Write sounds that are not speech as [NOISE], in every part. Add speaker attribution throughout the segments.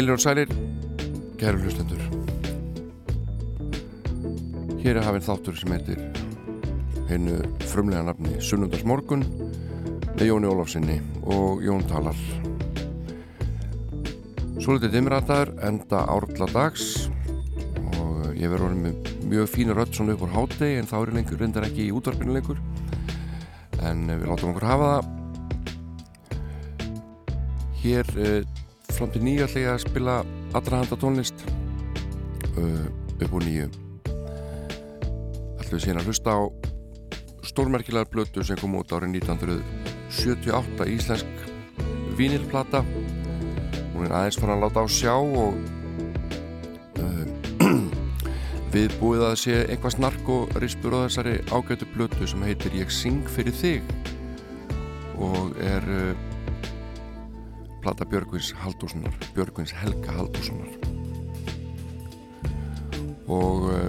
Speaker 1: Heilir og sælir, kæru hlustendur. Hér er hafinn þáttur sem heitir hennu frumlega nafni Sunnundarsmorgun með Jóni Ólafsinni og Jón Talar. Svo litið dimrataður enda árla dags og ég verður orðin með mjög fína rödd svona upp á hátegi en þá er lengur reyndar ekki í útvarpinu lengur en við látum okkur hafa það. Hér eh, fram til nýja ætla ég að spila allra handa tónlist. Uh, upp úr nýju ætlum við síðan að hlusta á stórmerkilegar blötu sem kom út árið 1978 íslensk vinilplata hún er aðeins fann að láta á sjá og uh, [CLEARS THROAT] við búið að sé eitthvað snark og rispur á þessari ágætu blötu sem heitir Ég syng fyrir þig og er uh, plata Björgvins Haldússonar Björgvins Helga Haldússonar og uh,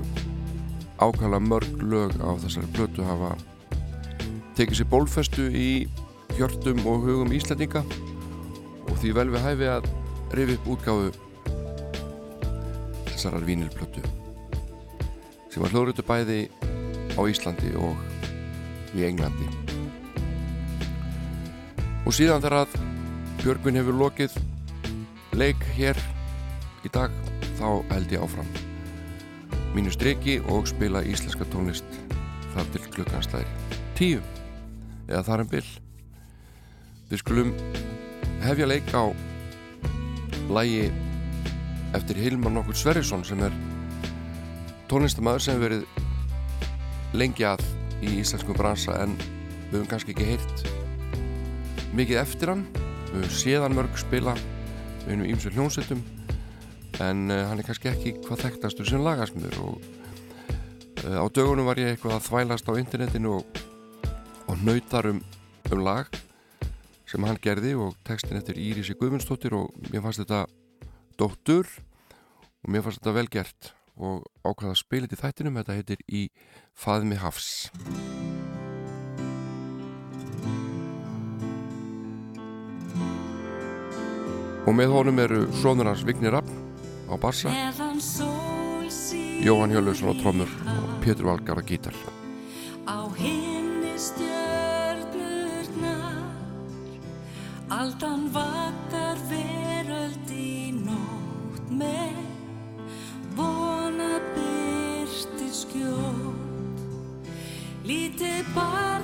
Speaker 1: ákvæmlega mörg lög á þessari blötu hafa tekið sér bólfestu í hjörtum og hugum íslendinga. Og því vel við hæfi að rifi upp útgáfu þessarar vínilblötu sem var hljóðrötu bæði á Íslandi og í Englandi. Og síðan þegar að Björgvin hefur lokið leik hér í dag þá held ég áfram. Mínu streki og spila íslenska tónlist þar til klukkanslæðir tíu eða þar en byll við skulum hefja leik á lægi eftir Hilmar nokkur Sverrisson sem er tónlistamæður sem verið lengi að í íslensku bransa en við höfum kannski ekki heyrt mikið eftir hann við höfum séðan mörg spila við höfum ímsu hljónsettum en uh, hann er kannski ekki hvað þekktastur sem lagasmur og uh, á dögunum var ég eitthvað að þvælast á internetinu og, og nautar um, um lag sem hann gerði og textin eftir Írisi Guðmundsdóttir og mér fannst þetta dóttur og mér fannst þetta vel gert og ákvaða spilit í þættinum. Þetta heitir Í faðmi hafs og með honum eru svonur hans Vignir Rapp á bassa Jóhann Hjörlusson á trommur og Pétur Valgar á gítar.
Speaker 2: Á hinni stjörnurnar. Aldan vakar veröld í nótt með vona byrti skjótt Lítið barn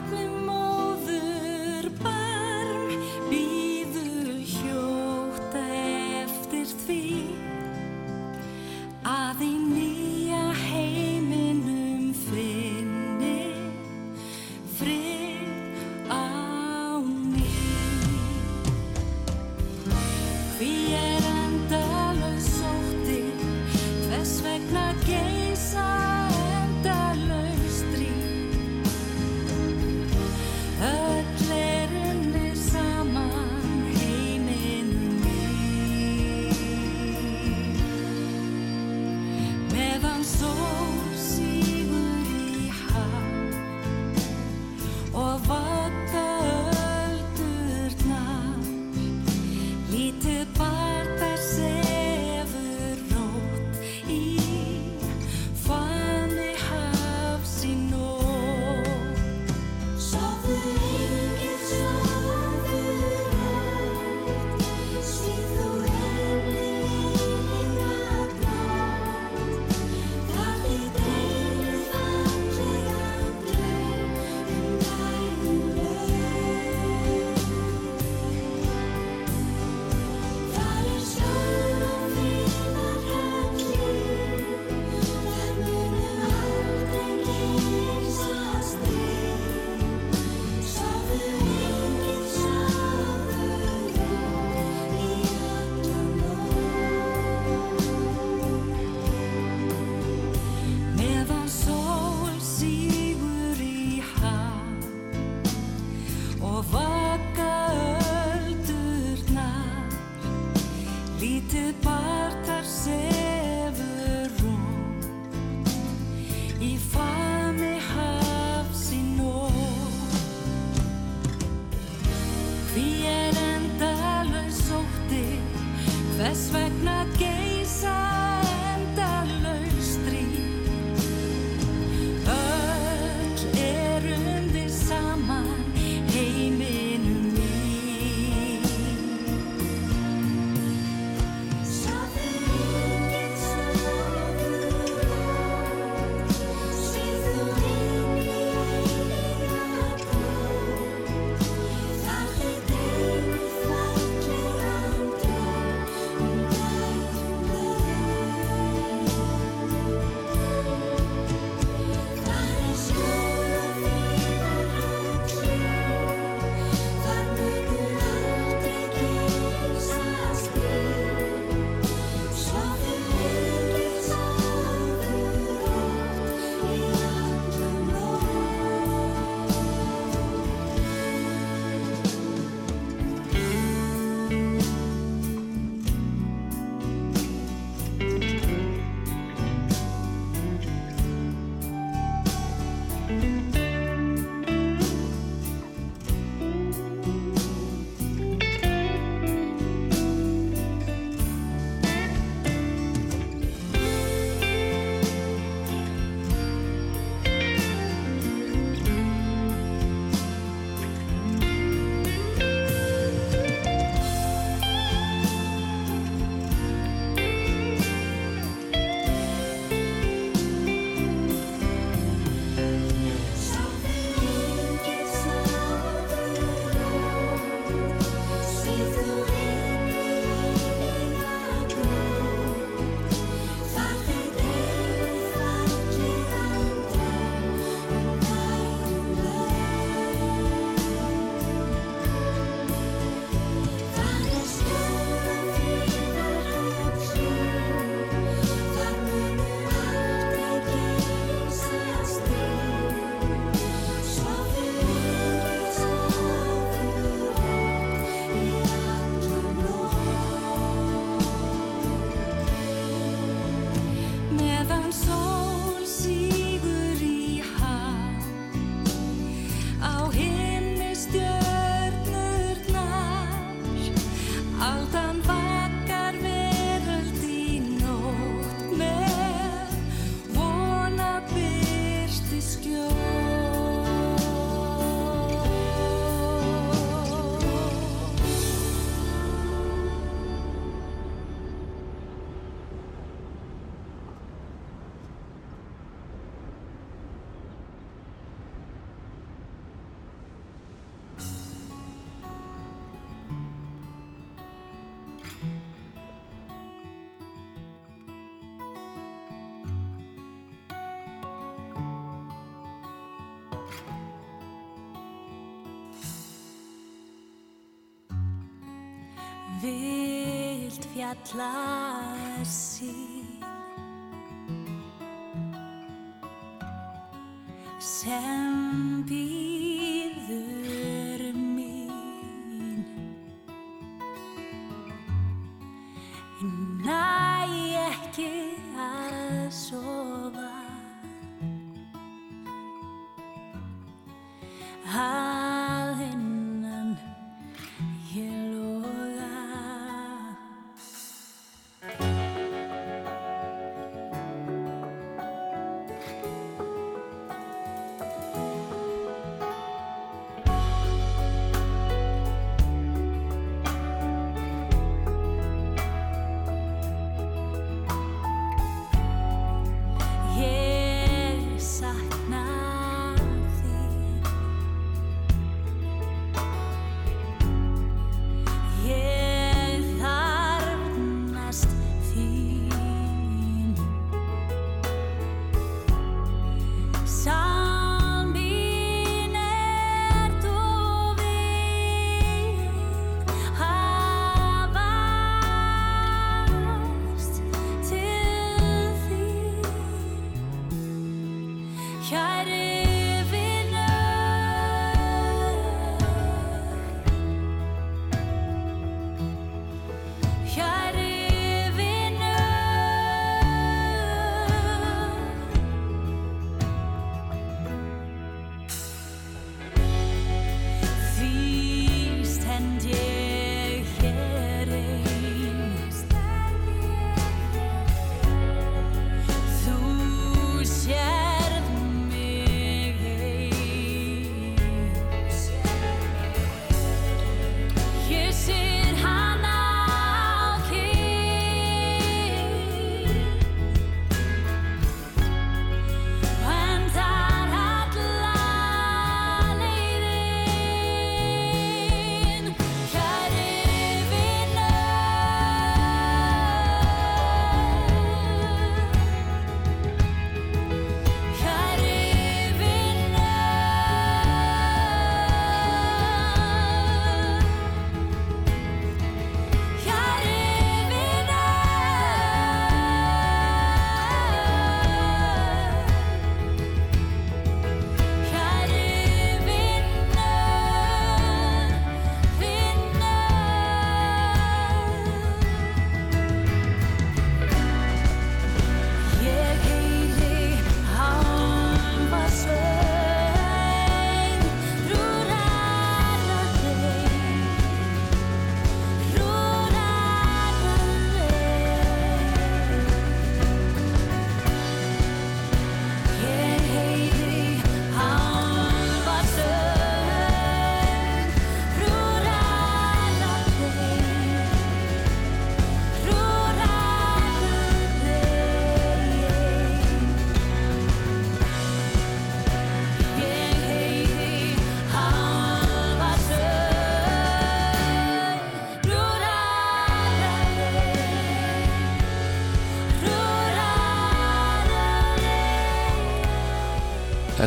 Speaker 2: fjalla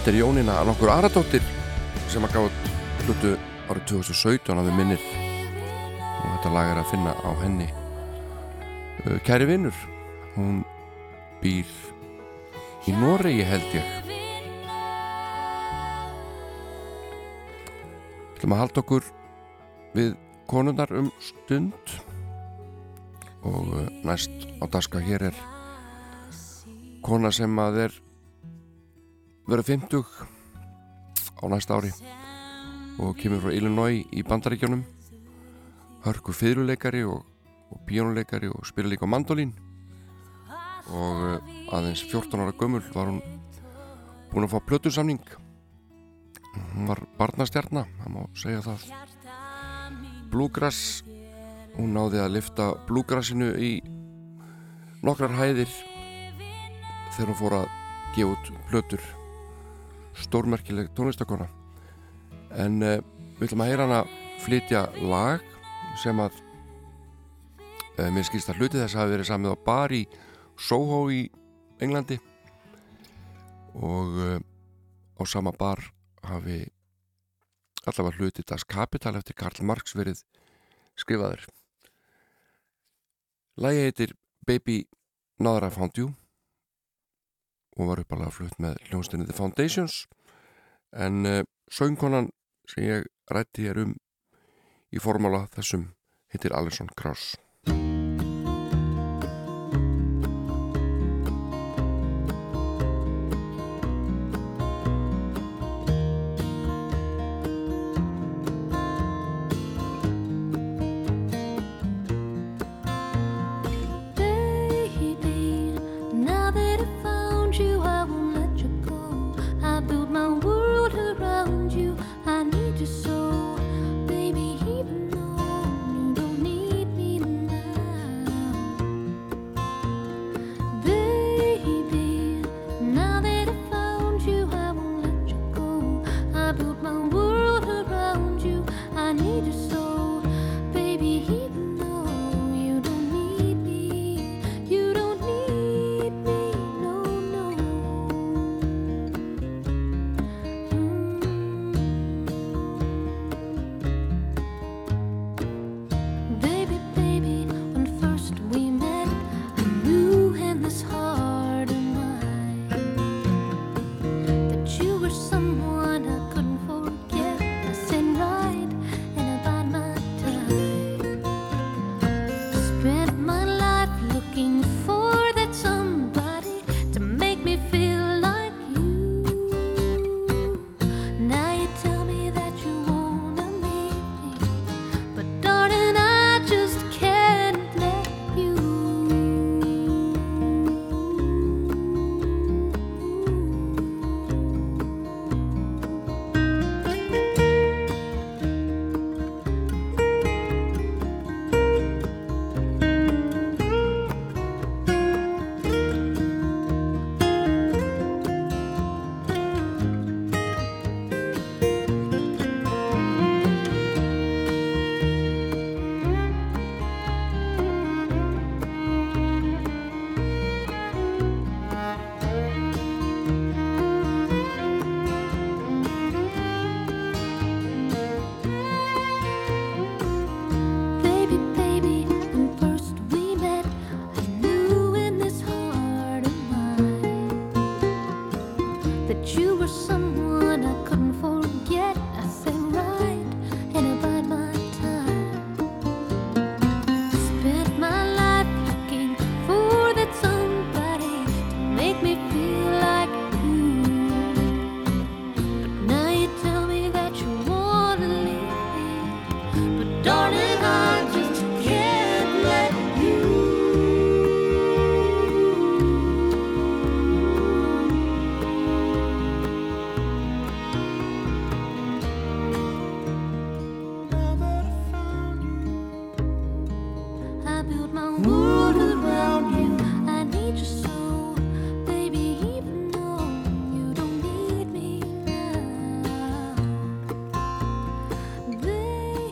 Speaker 1: Þetta er Jónína nokkur Aradóttir sem að gáði hlutu árið 2017 að við minnir. Og þetta lag er að finna á henni. Uh, Kæri vinnur hún býr í Noregi held ég. Ætlum að halda okkur við konundar um stund. Og uh, næst á daska hér er kona sem að er verið 50 á næsta ári og kemur frá Illinois í bandaríkjónum hörku fyrirleikari og, og píjónuleikari og spila líka mandolín. Og uh, aðeins 14 ára gömul var hún búin að fá plötusamning. Hún var barnastjarna það má segja það. Bluegrass hún náði að lifta Bluegrassinu í nokkrar hæðir þegar hún fór að gefa út plötur stórmerkileg tónlistakona en uh, við ætlum að heyra hana flytja lag sem að uh, mér skilst að hluti þess hafi verið samið á bar í Soho í Englandi. Og uh, á sama bar hafi allavega hluti Das Kapital eftir Karl Marx verið skrifaður
Speaker 3: Lægi heitir Baby Found You og var uppalega flutt með hljónstinni The Foundations. En uh, söngkonan sem ég rætti hér um í formála þessum heitir Alison Krauss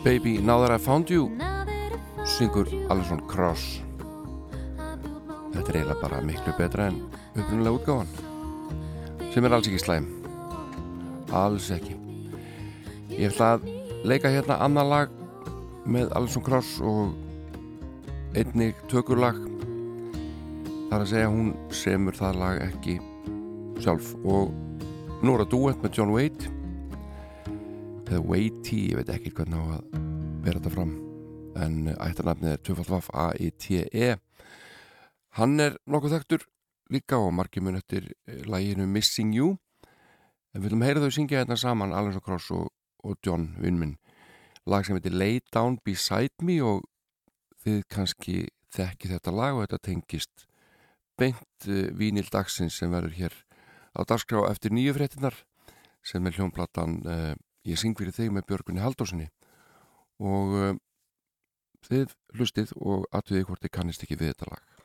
Speaker 1: Baby Now That I Found You
Speaker 3: syngur Alison
Speaker 1: my
Speaker 3: Þetta er eiginlega bara miklu betra en upprunalega útgáfan sem er alls ekki slæm. Alls ekki. Ég ætla að leika hérna annar lag með Alison Krauss og einnig tökurlag þar að segja hún semur það lag ekki sjálf. Og nú er að duett með John Waite eða Waitey, ég veit ekki hvernig á að bera þetta fram en ættarnafnið er 2FA-A-I-T-E Hann er nokkuð þekktur líka og margir mun eftir eh, laginu Missing You. En við viljum heyra þau syngja hérna saman Alonso Cross og, og John Vinnminn lag sem heitir Lay Down Beside Me og þið kannski þekki þetta lag og þetta tengist beint uh, vínil dagsins sem verður hér á dagskrá eftir nýju fréttinar sem er hljónplatan uh, Ég syng fyrir þig með Björgunni Haldósinni og uh, þið hlustið og aðtöðið hvort þið kannist ekki við þetta lag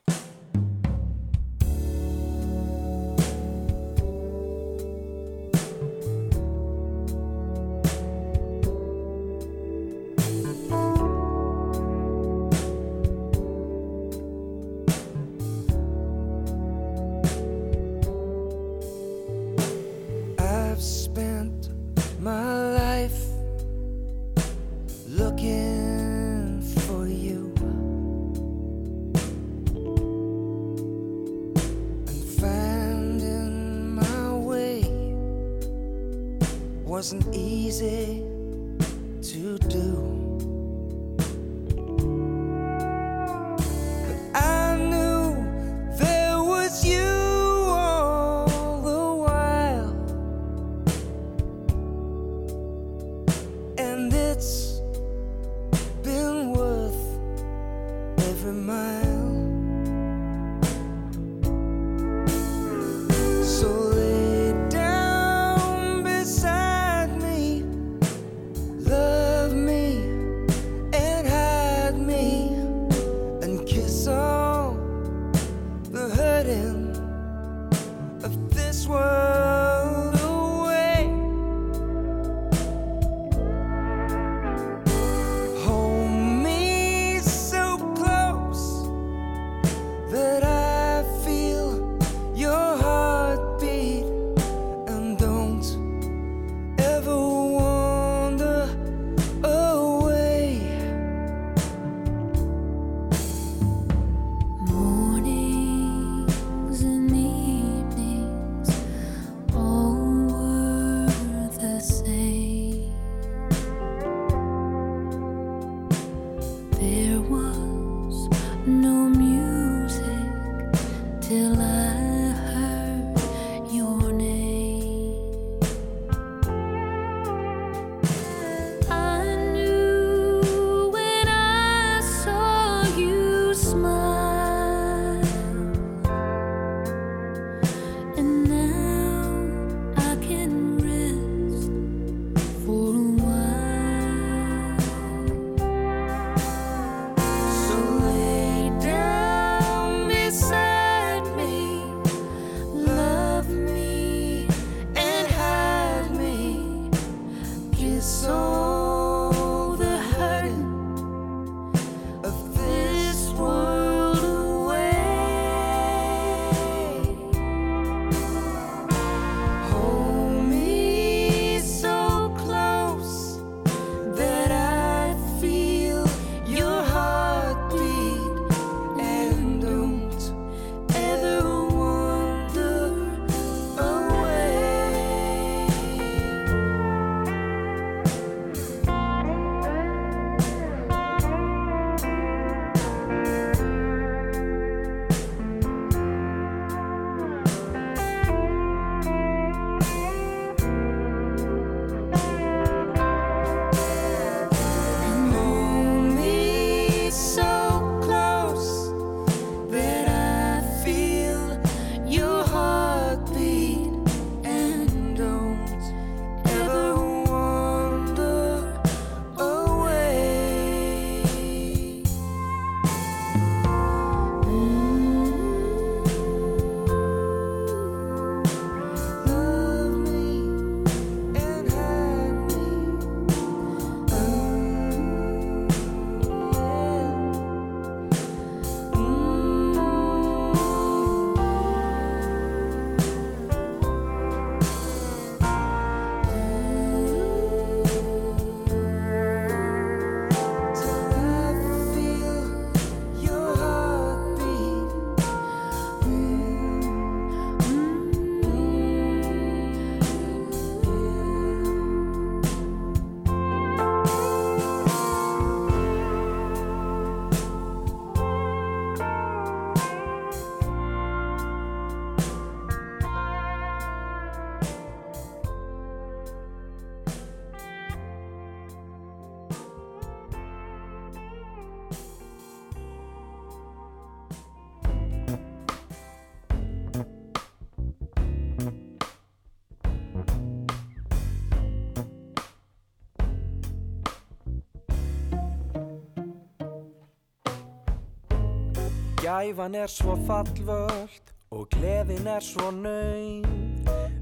Speaker 4: Gæfan er svo fallvöld og gleðin er svo nöym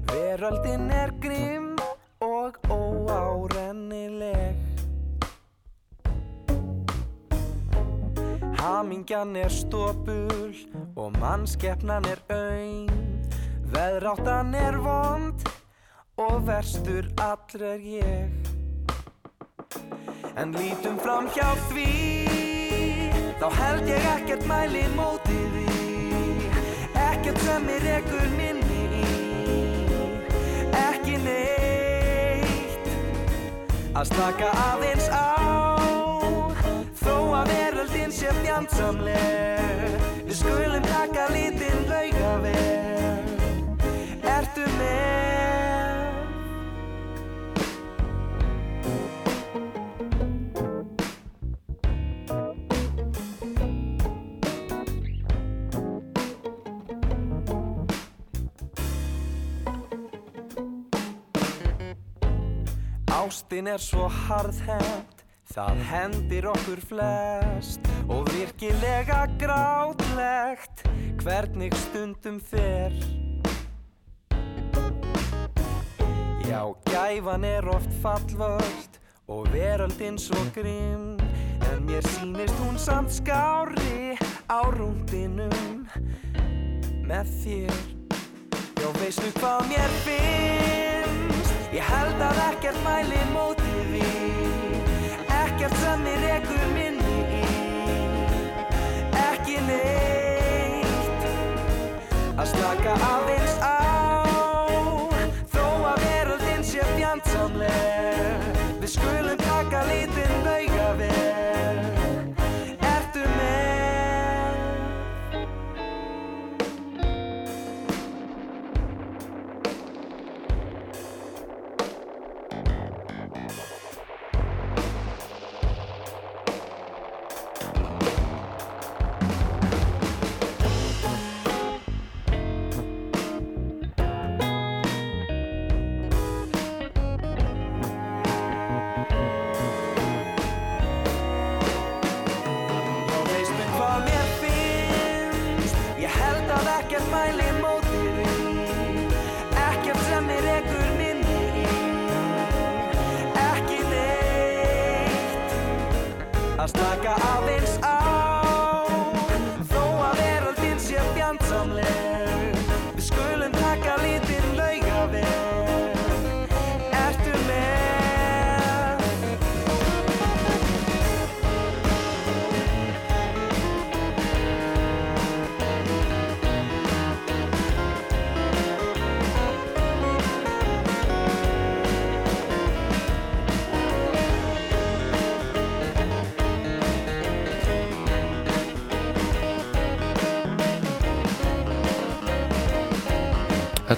Speaker 4: Veröldin er grím og óárennileg. Hamingjan er stópul og mannskeppnan er auðn Veðráttan er vond og verstur allra er ég. En lítum fram hjá því þá held ég ekkert mæli mótið í ekkert sem er ekkur minni í. Ekki neitt að slaka aðeins á þó að veröldin sé fjandsamleg. Við skulum taka lítinn laugavel Ástin er svo harðhend, það hendir okkur flest og virkilega grátlegt hvernig stundum fer. Já, gæfan er oft fallvöld og veröldin svo grimm en mér sýnist hún samt skári á rúndinum með þér. Já, veistu hvað mér finnst? Ég held að ekkert mæli mótið við Ekkert sem mér ekkur minni í. Ekki neitt. Að slaka aðeins á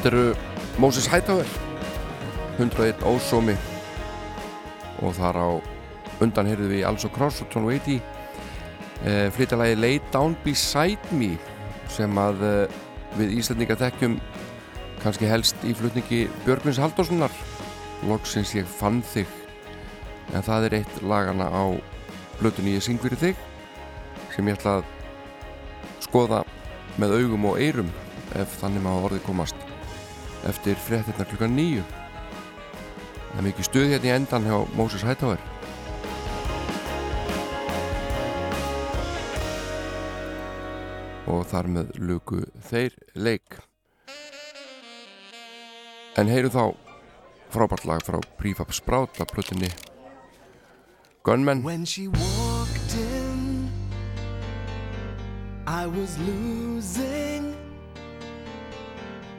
Speaker 1: Þetta eru Moses Hightower 101 Ósómi. Og þar á undan heyrðum við Also Cross og Tom Waity e, flytja lagi Lay Down Beside Me sem að e, við Íslandinga þekkjum kannski helst í flutningi Björgvins Halldórssonar. Loksins ég fann þig. En það er eitt lagana á flutunni ég syng fyrir þig sem ég ætla að skoða með augum og eyrum ef þannig maður orðið komast eftir fréttirna klukkan nýju það er mikið stuð hérna í endan hjá Moses Hightower. Og þar með luku þeir leik. En heyru þá frábært lag frá Prefab Sprout af plötunni Gunman.
Speaker 5: I was losing.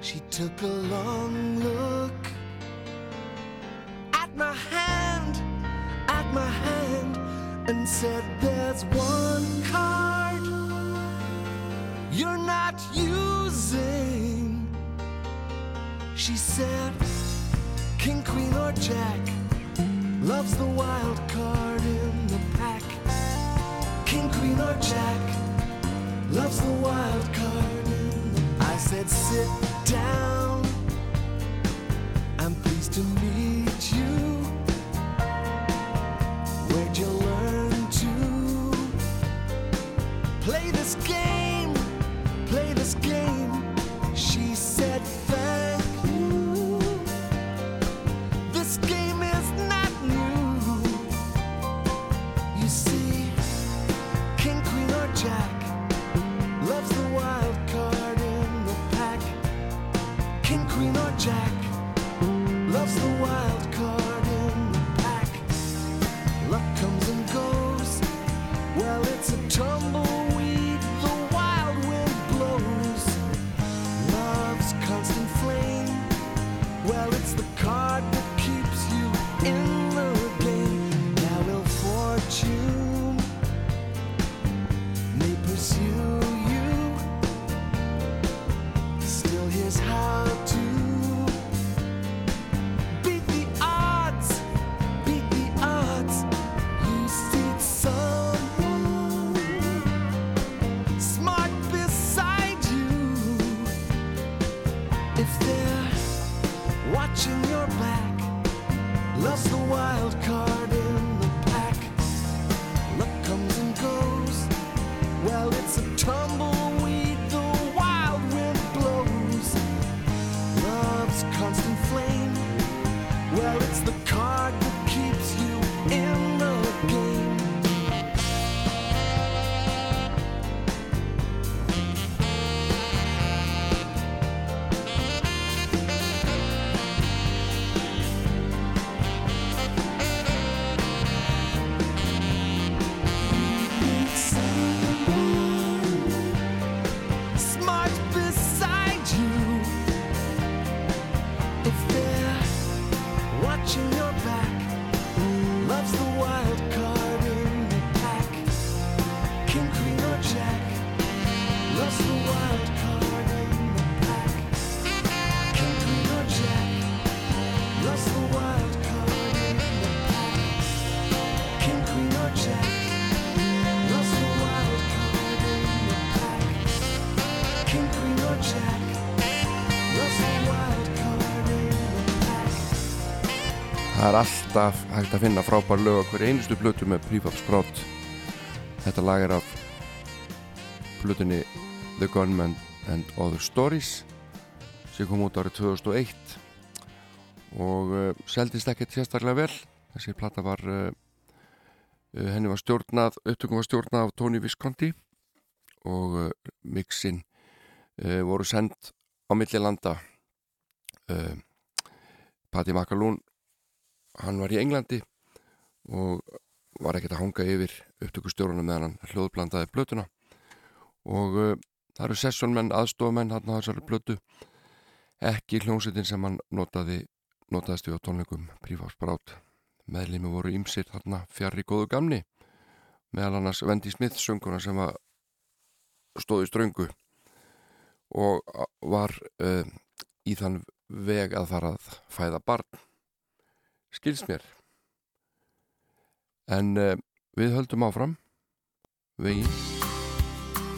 Speaker 5: She took a long look at my hand, at my hand, and said, There's one card you're not using. She said, King, Queen, or Jack loves the wild card in the pack. King, Queen, or Jack loves the wild card I said, sit down. I'm pleased to meet Jack loves the wild
Speaker 1: alltaf hægt að finna frábær lög á hverju einustu plötu með Prefab Sprout Þetta lag er af plötunni The Gunman and Other Stories sem kom út árið 2001 og uh, seldist ekkert sérstaklega vel. Þessi plata var uh, henni var stjórnað upptökum var stjórnað af Tony Visconti og uh, mixin voru sendt á milli landa. Uh, Patti Makalún hann var í Englandi og var ekkert að hanga yfir upptökustjórunum meðan hann hljóðblandaði blötuna og uh, það eru sessónmenn, aðstofamenn hann á þessari blötu ekki hljómsveitin sem hann notaði notaðist við á tónleikum Prífásbrát meðlimi voru ýmsir þarna fjarr í góðu gamni. Meðal annars Wendy Smith sönguna sem stóði ströngu og var uh, í þann veg að fara að fæða barn skils mér. En uh, við höldum áfram. Veginn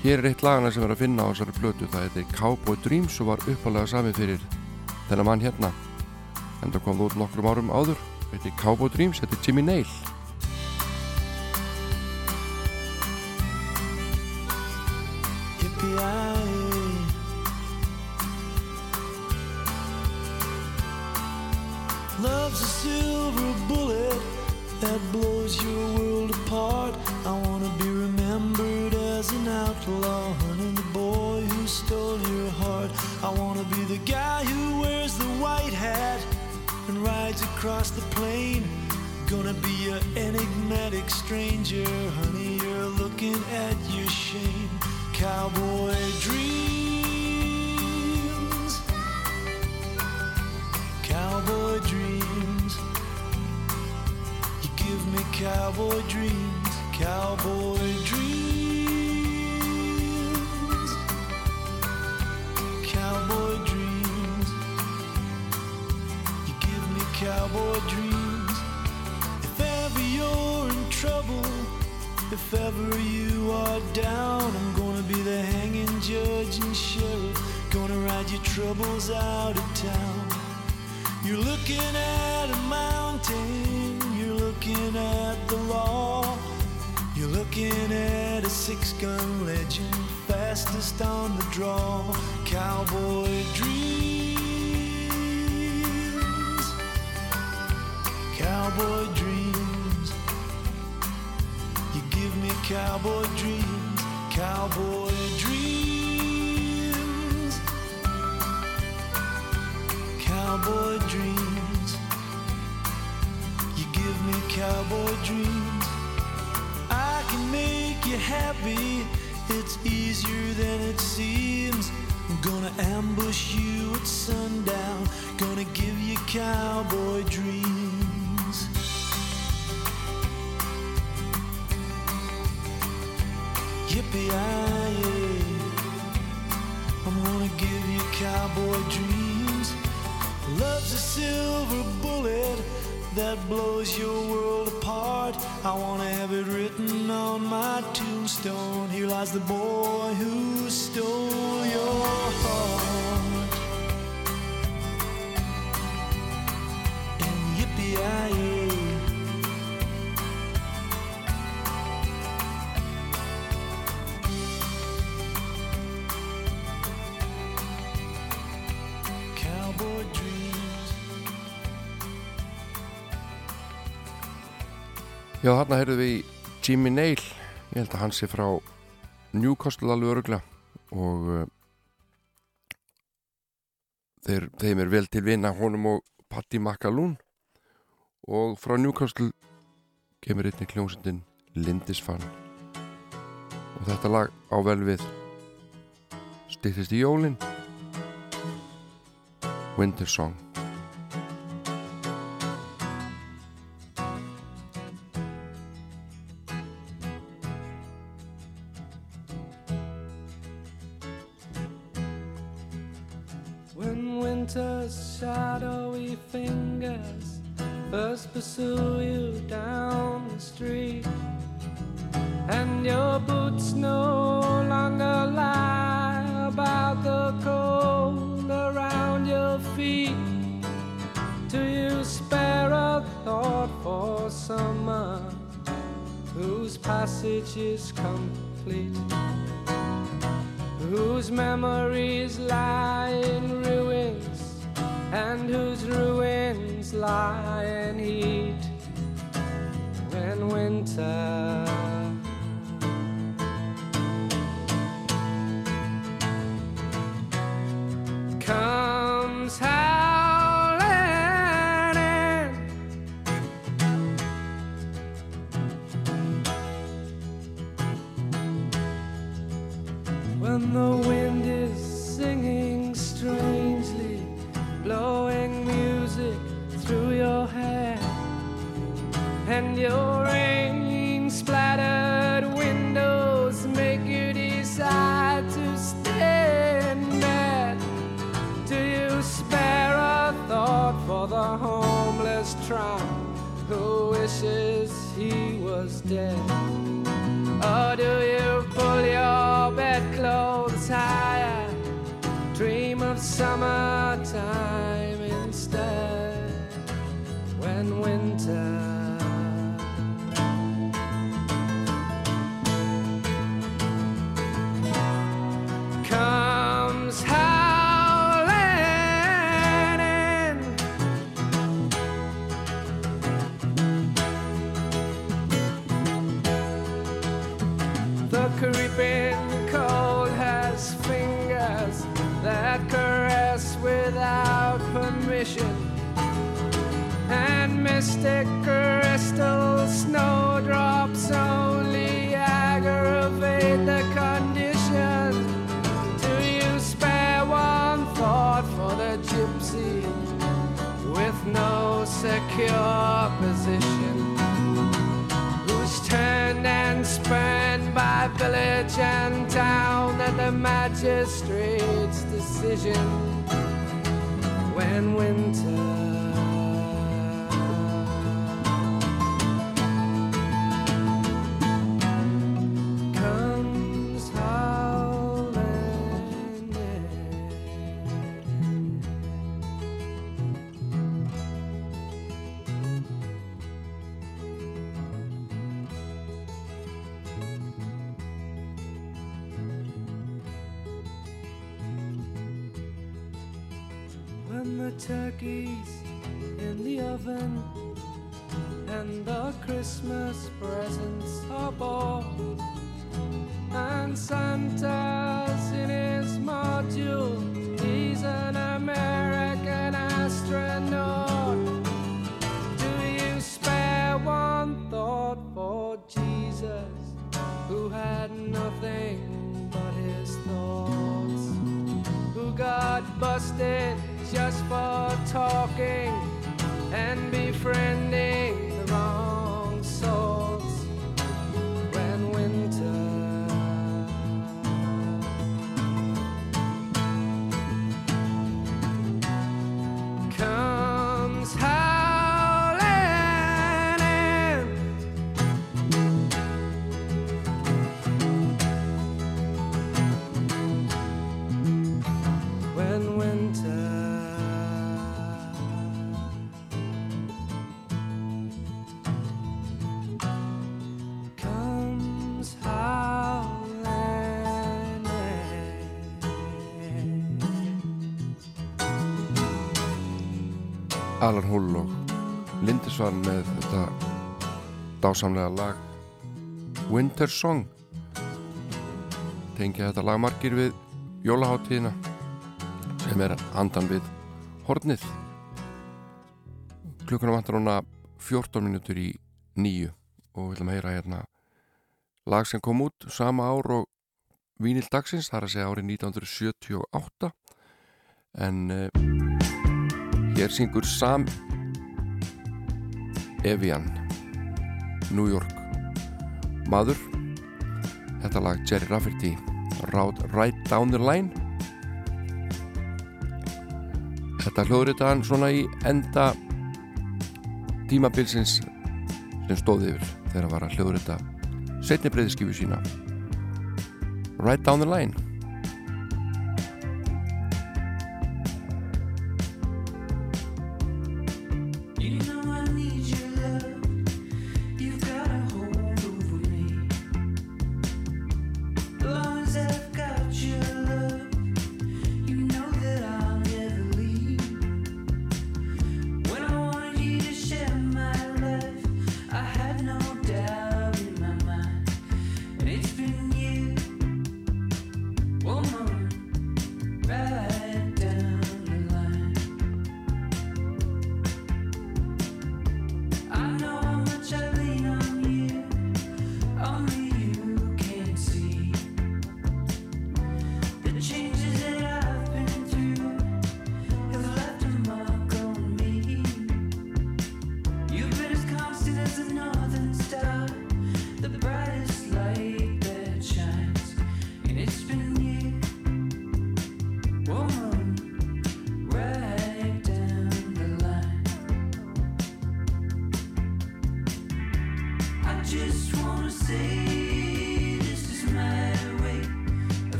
Speaker 1: hér er eitt lagana sem er að finna á þessari blötu það heitir Cowboy Dreams og var uppalega sami fyrir þennan mann hérna. En það kom það út nokkrum árum áður. Heitir Cowboy Dreams, er Jimmy Nail
Speaker 5: your world apart. I wanna be remembered as an outlaw, honey, the boy who stole your heart. I wanna be the guy who wears the white hat and rides across the plain. Gonna be an enigmatic stranger, honey. You're looking at your shame. Cowboy dreams, cowboy dreams. Cowboy dreams, cowboy dreams, cowboy dreams. You give me cowboy dreams. If ever you're in trouble, if ever you are down, I'm gonna be the hanging judge and sheriff. Gonna ride your troubles out of town. You're looking at a mountain, looking at the law. You're looking at a six gun legend, fastest on the draw. Cowboy dreams, cowboy dreams. You give me cowboy dreams, cowboy dreams, cowboy dreams. Cowboy dreams. I can make you happy, it's easier than it seems. I'm gonna ambush you at sundown, gonna give you cowboy dreams. Yippee-yi-yi. I'm gonna give you cowboy dreams. Love's a silver bullet that blows your world apart. I wanna have it written on my tombstone. Here lies the boy who stole your heart.
Speaker 6: CIA. Cowboy
Speaker 1: Já, þarna heyrðum við í Jimmy Nail. Ég held að hann sé frá Newcastle alveg öruglega og uh, þeir, þeim er vel til vinna honum og Patti McAloon. Og frá Newcastle kemur einnig kljónsundin Lindisfarne. Og þetta lag á vel við stýttist í jólin. Winter Song
Speaker 6: first you down the street, and your boots no longer lie about the cold around your feet. Do you spare a thought for summer whose passage is complete? whose memories lie in ruins and whose ruins lie in heat when winter. Comes howling in. When the wind is singing strangely, blowing music through your hair, and your homeless who wishes he was dead? Or do you pull your bedclothes higher? Dream of summertime village and town and the magistrate's decision. When winter turkey's in the oven and the Christmas presents are bought and Santa's in his module. He's an American astronaut. Do you spare one thought for Jesus, who had nothing but his thoughts? who got busted just for talking and befriending
Speaker 1: Alan Hull og Lindisfarn með þetta dásamlega lag Winter Song. Tengja þetta lagmarkir við jólaháttíðina sem er andan við hornið. Klukkuna vantar húnna 14 minútur í nýju og við viljum heyra hérna lag sem kom út sama ár og Vínil dagsins, það er að segja árið 1978 en uh, hér syngur Sam Evian New York. Maður þetta lag Jerry Rafferty Right Down the Line. Þetta hljóður þetta hann svona í enda tímabilsins sem stóði yfir þegar hann var að hljóður þetta setni breyðiskifu sína. Right Down the Line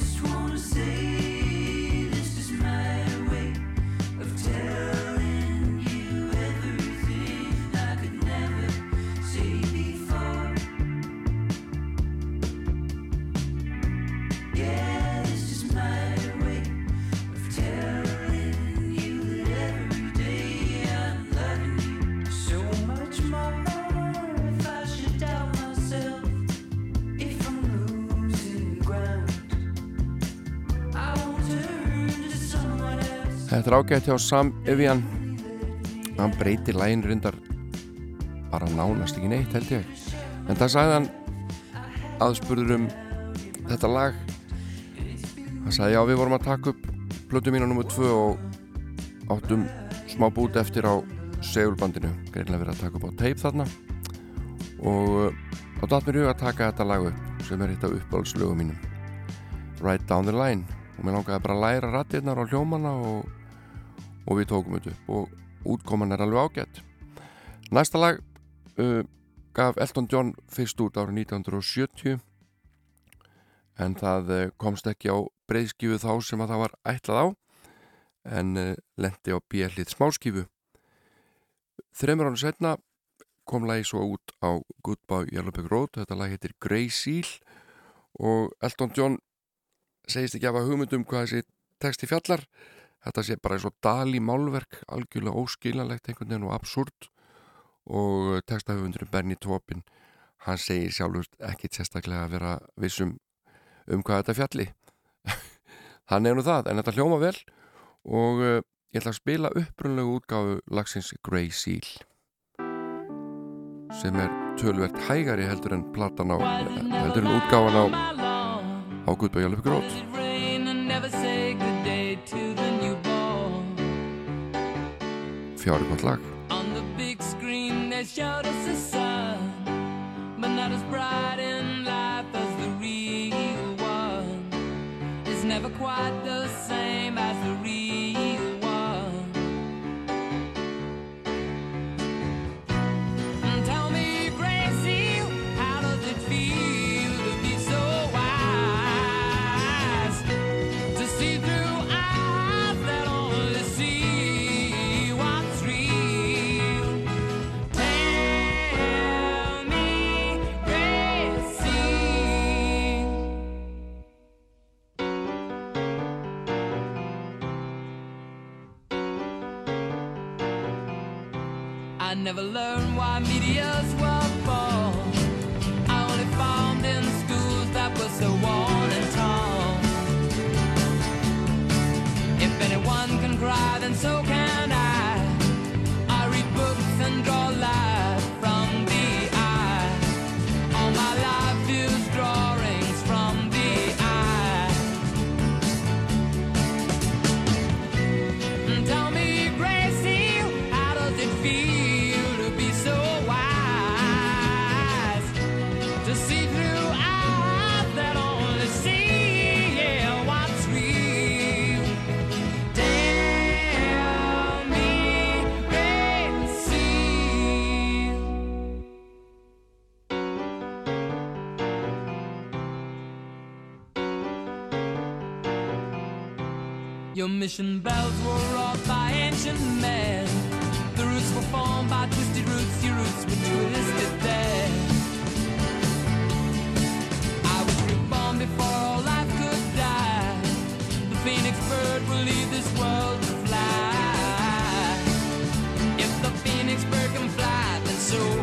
Speaker 2: just wanna say
Speaker 1: Þetta er ágætt hjá Sam Evian. Hann breytir lægin reyndar bara nánast ekki neitt held ég. En það sagði hann aðspurður um þetta lag. Hann sagði já við vorum að taka upp plötu mínu nr. 2 og áttum smá bút eftir á segulbandinu, greinlega verið að taka upp á teip þarna. Og þá datt mér í hug að taka þetta lag upp sem er eitt af uppáhaldslögum mínum. Right Down the Line. Og mér langaði bara að læra rattirnar á hljómana og, og við tókum þetta upp og útkoman er alveg ágætt næsta lag uh, gaf Elton John fyrst út árið 1970 en það uh, komst ekki á breyðskifu þá sem að það var ætlað á en uh, lendi á bjellið smáskifu þreymur ánum setna kom lagi svo út á Goodbye Yellowback Road, þetta lag heitir Grey Seal og Elton John segist ekki af að hugmyndum hvað þessi texti fjallar þetta sé bara eins og dali málverk algjörlega óskilanlegt einhvern veginn og absúrt og textahöfundurinn Bernie Taupin hann segir sjálfur ekki sérstaklega að vera vissum um hvað þetta fjalli. [LAUGHS] Hann er nú það, en þetta hljóma vel. Og uh, ég ætla að spila upprunlegu útgáfu lagsins Grey Seal sem er tölvert hægari heldur en platan á heldur en útgáfan á á Guðbæði fjári gott lag
Speaker 7: On the big screen they showed us the sun, but not as bright in life as the real one. It's never quite the never learned why meteors were born. I only found in schools that were so worn and torn. If anyone can cry, then so can I. I read books and draw life from the eye. All my life is drawings from the eye. Tell mission bells were wrought by ancient men. The roots were formed by twisted roots, your roots were twisted there. I was reborn before all life could die. The phoenix bird will leave this world to fly. If the phoenix bird can fly, then so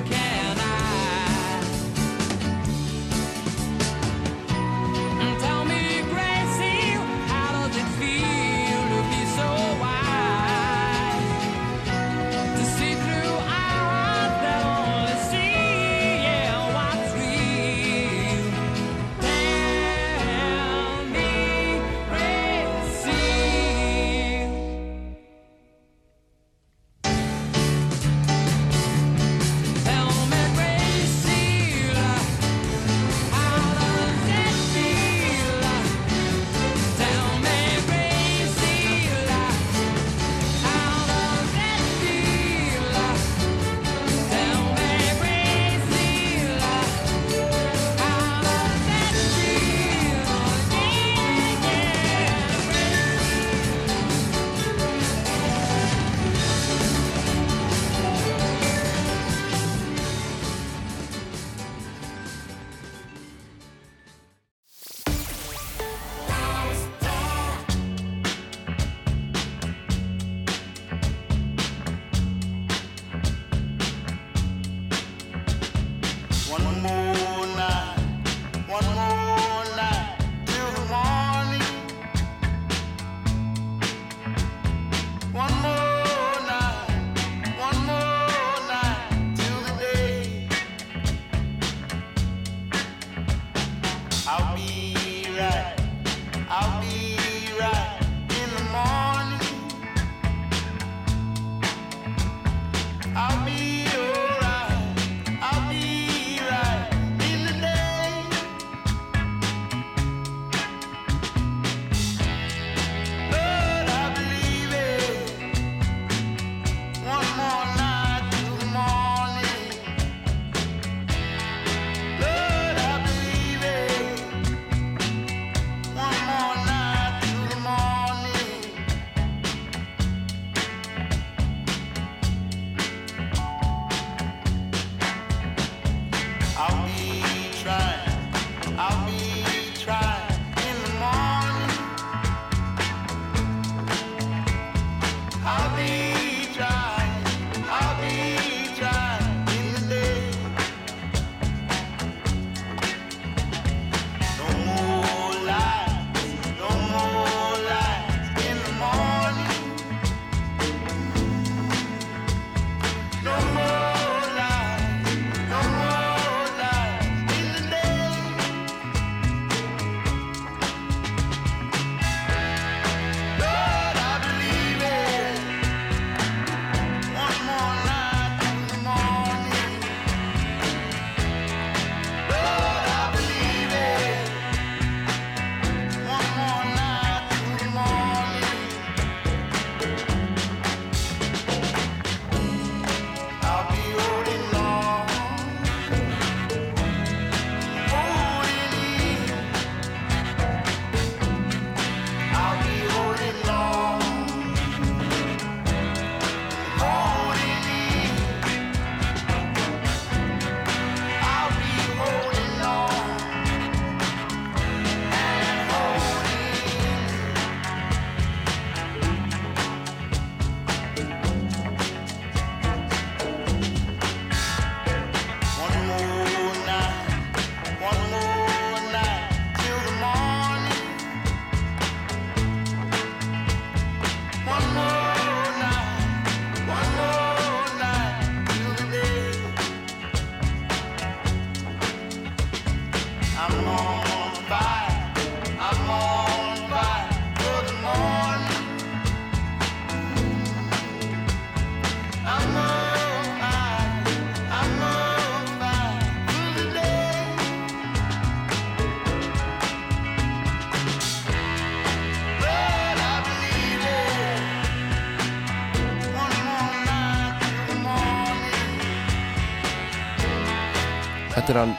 Speaker 1: Er hann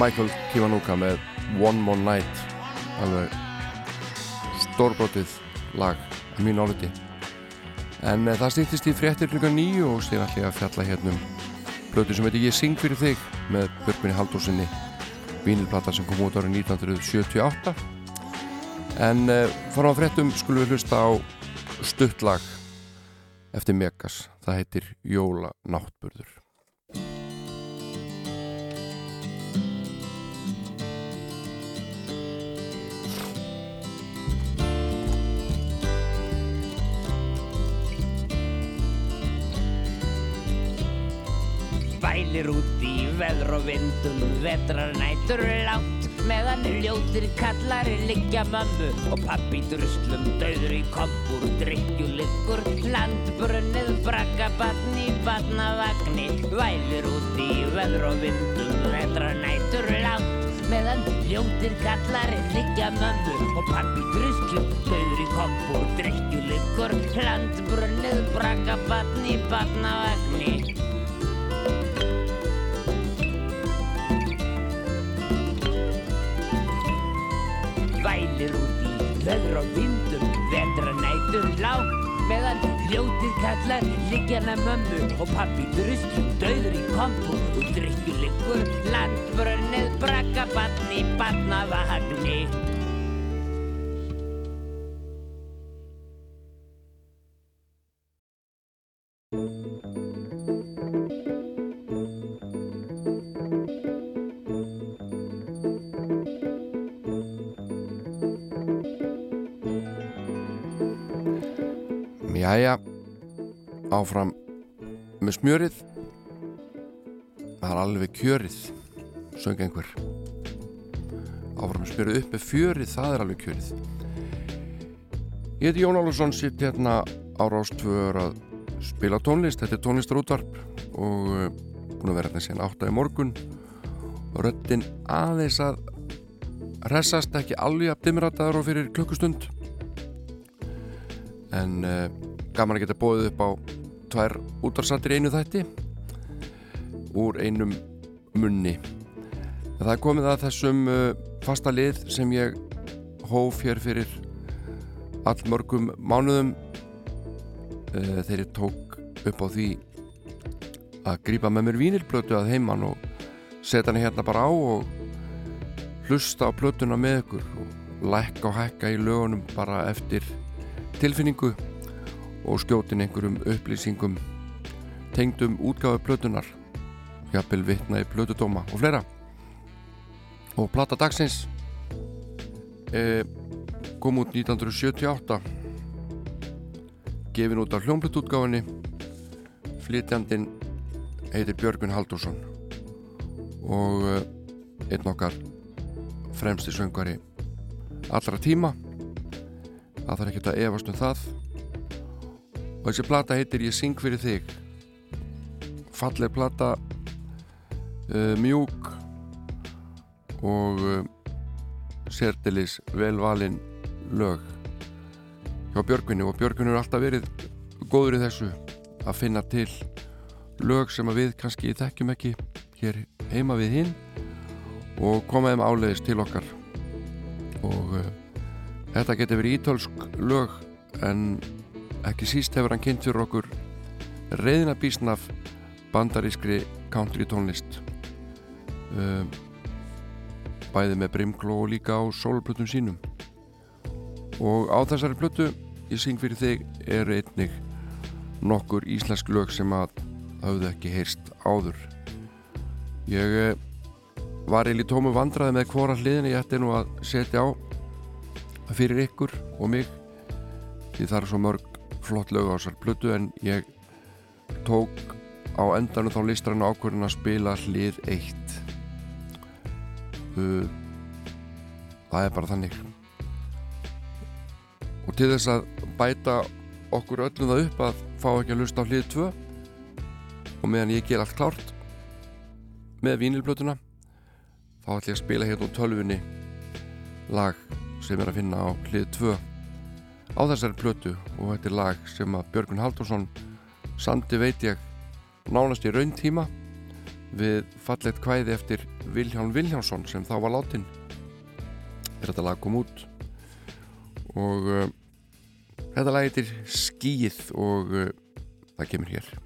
Speaker 1: Michael Kiwanuka með One More Night. Alveg stórbrotið lag að mínu áliti. En uh, það stýttist í fréttir klukkan nýju og sér allir að fjalla hérna um blötu sem heitir Ég syng fyrir þig með Björgvinni Haldósinni vínilplata sem kom út árið 1978 en uh, fórum að fréttum skulum við hlusta á stuttlag eftir Megas. Það heitir Jóla náttburður
Speaker 8: Vælir út í veður og vindum, vetrar nætur langt Meðan ljótir kallar liggja mömmu. Og pappi druslum Dauður í kompur, drikkjuliggur, landbrunnið, bragga batn í batnavagni Vælir út í veður og vindum, vetrar nætur langt Meðan ljótir kallar liggja mömmu. Og pappi druslum Dauður í kompur, drikkjuliggur, landbrunnið, bragga batn í batnavagni vælir út í veður og vindum vetra nætur lág meðan hljótið kallar liggjana mömmu og pappi druslum döður í kompu og drikkjuleikur landbrönnið brakka batni batnavagni
Speaker 1: áfram með smjörið. Það er alveg kjörið söng einhver. Áfram með smjörið upp með fjörið það er alveg kjörið. Ég heiti Jón Álusson sitt hérna á Rástvöður að spila tónlist. Þetta er tónlistarútvarp og uh, búin að vera hérna síðan átta í morgun. Og röddin aðeins að hressast ekki alveg að dimrataður og fyrir klukkustund. En uh, gaman að geta bóðið upp á tvær útvarsatir einu þætti úr einum munni. Það er komið að þessum uh, fasta lið sem ég hóf hér fyrir allmörgum mánuðum. Uh, ég tók upp á því að grípa með mér vínilblötu að heiman og setja hann hérna bara á og hlusta á blötuna með ykkur og lækka og hækka í lögunum bara eftir tilfinningu og skjótin einhverjum upplýsingum tengdum útgáðu blötunar jafnvel vitna í blötudóma og fleira. Og plata dagsins e, kom út 1978 gefin út af hljómblutútgáfinni flytjandin heitir Björgun Haldursson og e, einn okkar fremsti söngvari allra tíma. Það þarf ekki að efast um það og þessi plata heitir Ég syng fyrir þig. Falleg plata uh, mjúk og uh, sérdilis velvalin lög hjá Björgvinni og Björgvinni er alltaf verið góður í þessu að finna til lög sem að við kannski þekkjum ekki hér heima við hinn og koma þeim áleiðis til okkar. Og uh, þetta getur verið ítölsk lög en ekki síst hefur hann kynnt fyrir okkur reyðina bísnaf bandarískri country tónlist. Um, bæði með brimkló og líka á sólplötum sínum. Og á þessari plötu ég syng fyrir þig er einnig nokkur íslensk lög sem að hafðu ekki heyrst áður. Ég eh, var eiginlega í tómu vandraði með hvora hliðin ég ætti nú að setja á fyrir ykkur og mig því það er svo mörg flott lög á þessar plötu en ég tók á endanum þá listrann ákvörðin að spila hlið eitt. Uh, það er bara þannig. Og til þess að bæta okkur öllum það upp að fá ekki að lusta á hlið 2 og meðan ég ger allt klárt með vínilblötuna þá ætlum ég að spila hérna úr tölfunni lag sem er að finna á hlið 2 á þessari plötu og þetta er lag sem að Björgun Haldursson sandi veit ég nánast í raun tíma við fallegt kvæði eftir Vilhjálm Vilhjálmsson sem þá var látin er þetta lag kom út. Og uh, þetta lag heitir Skíið og uh, það kemur hér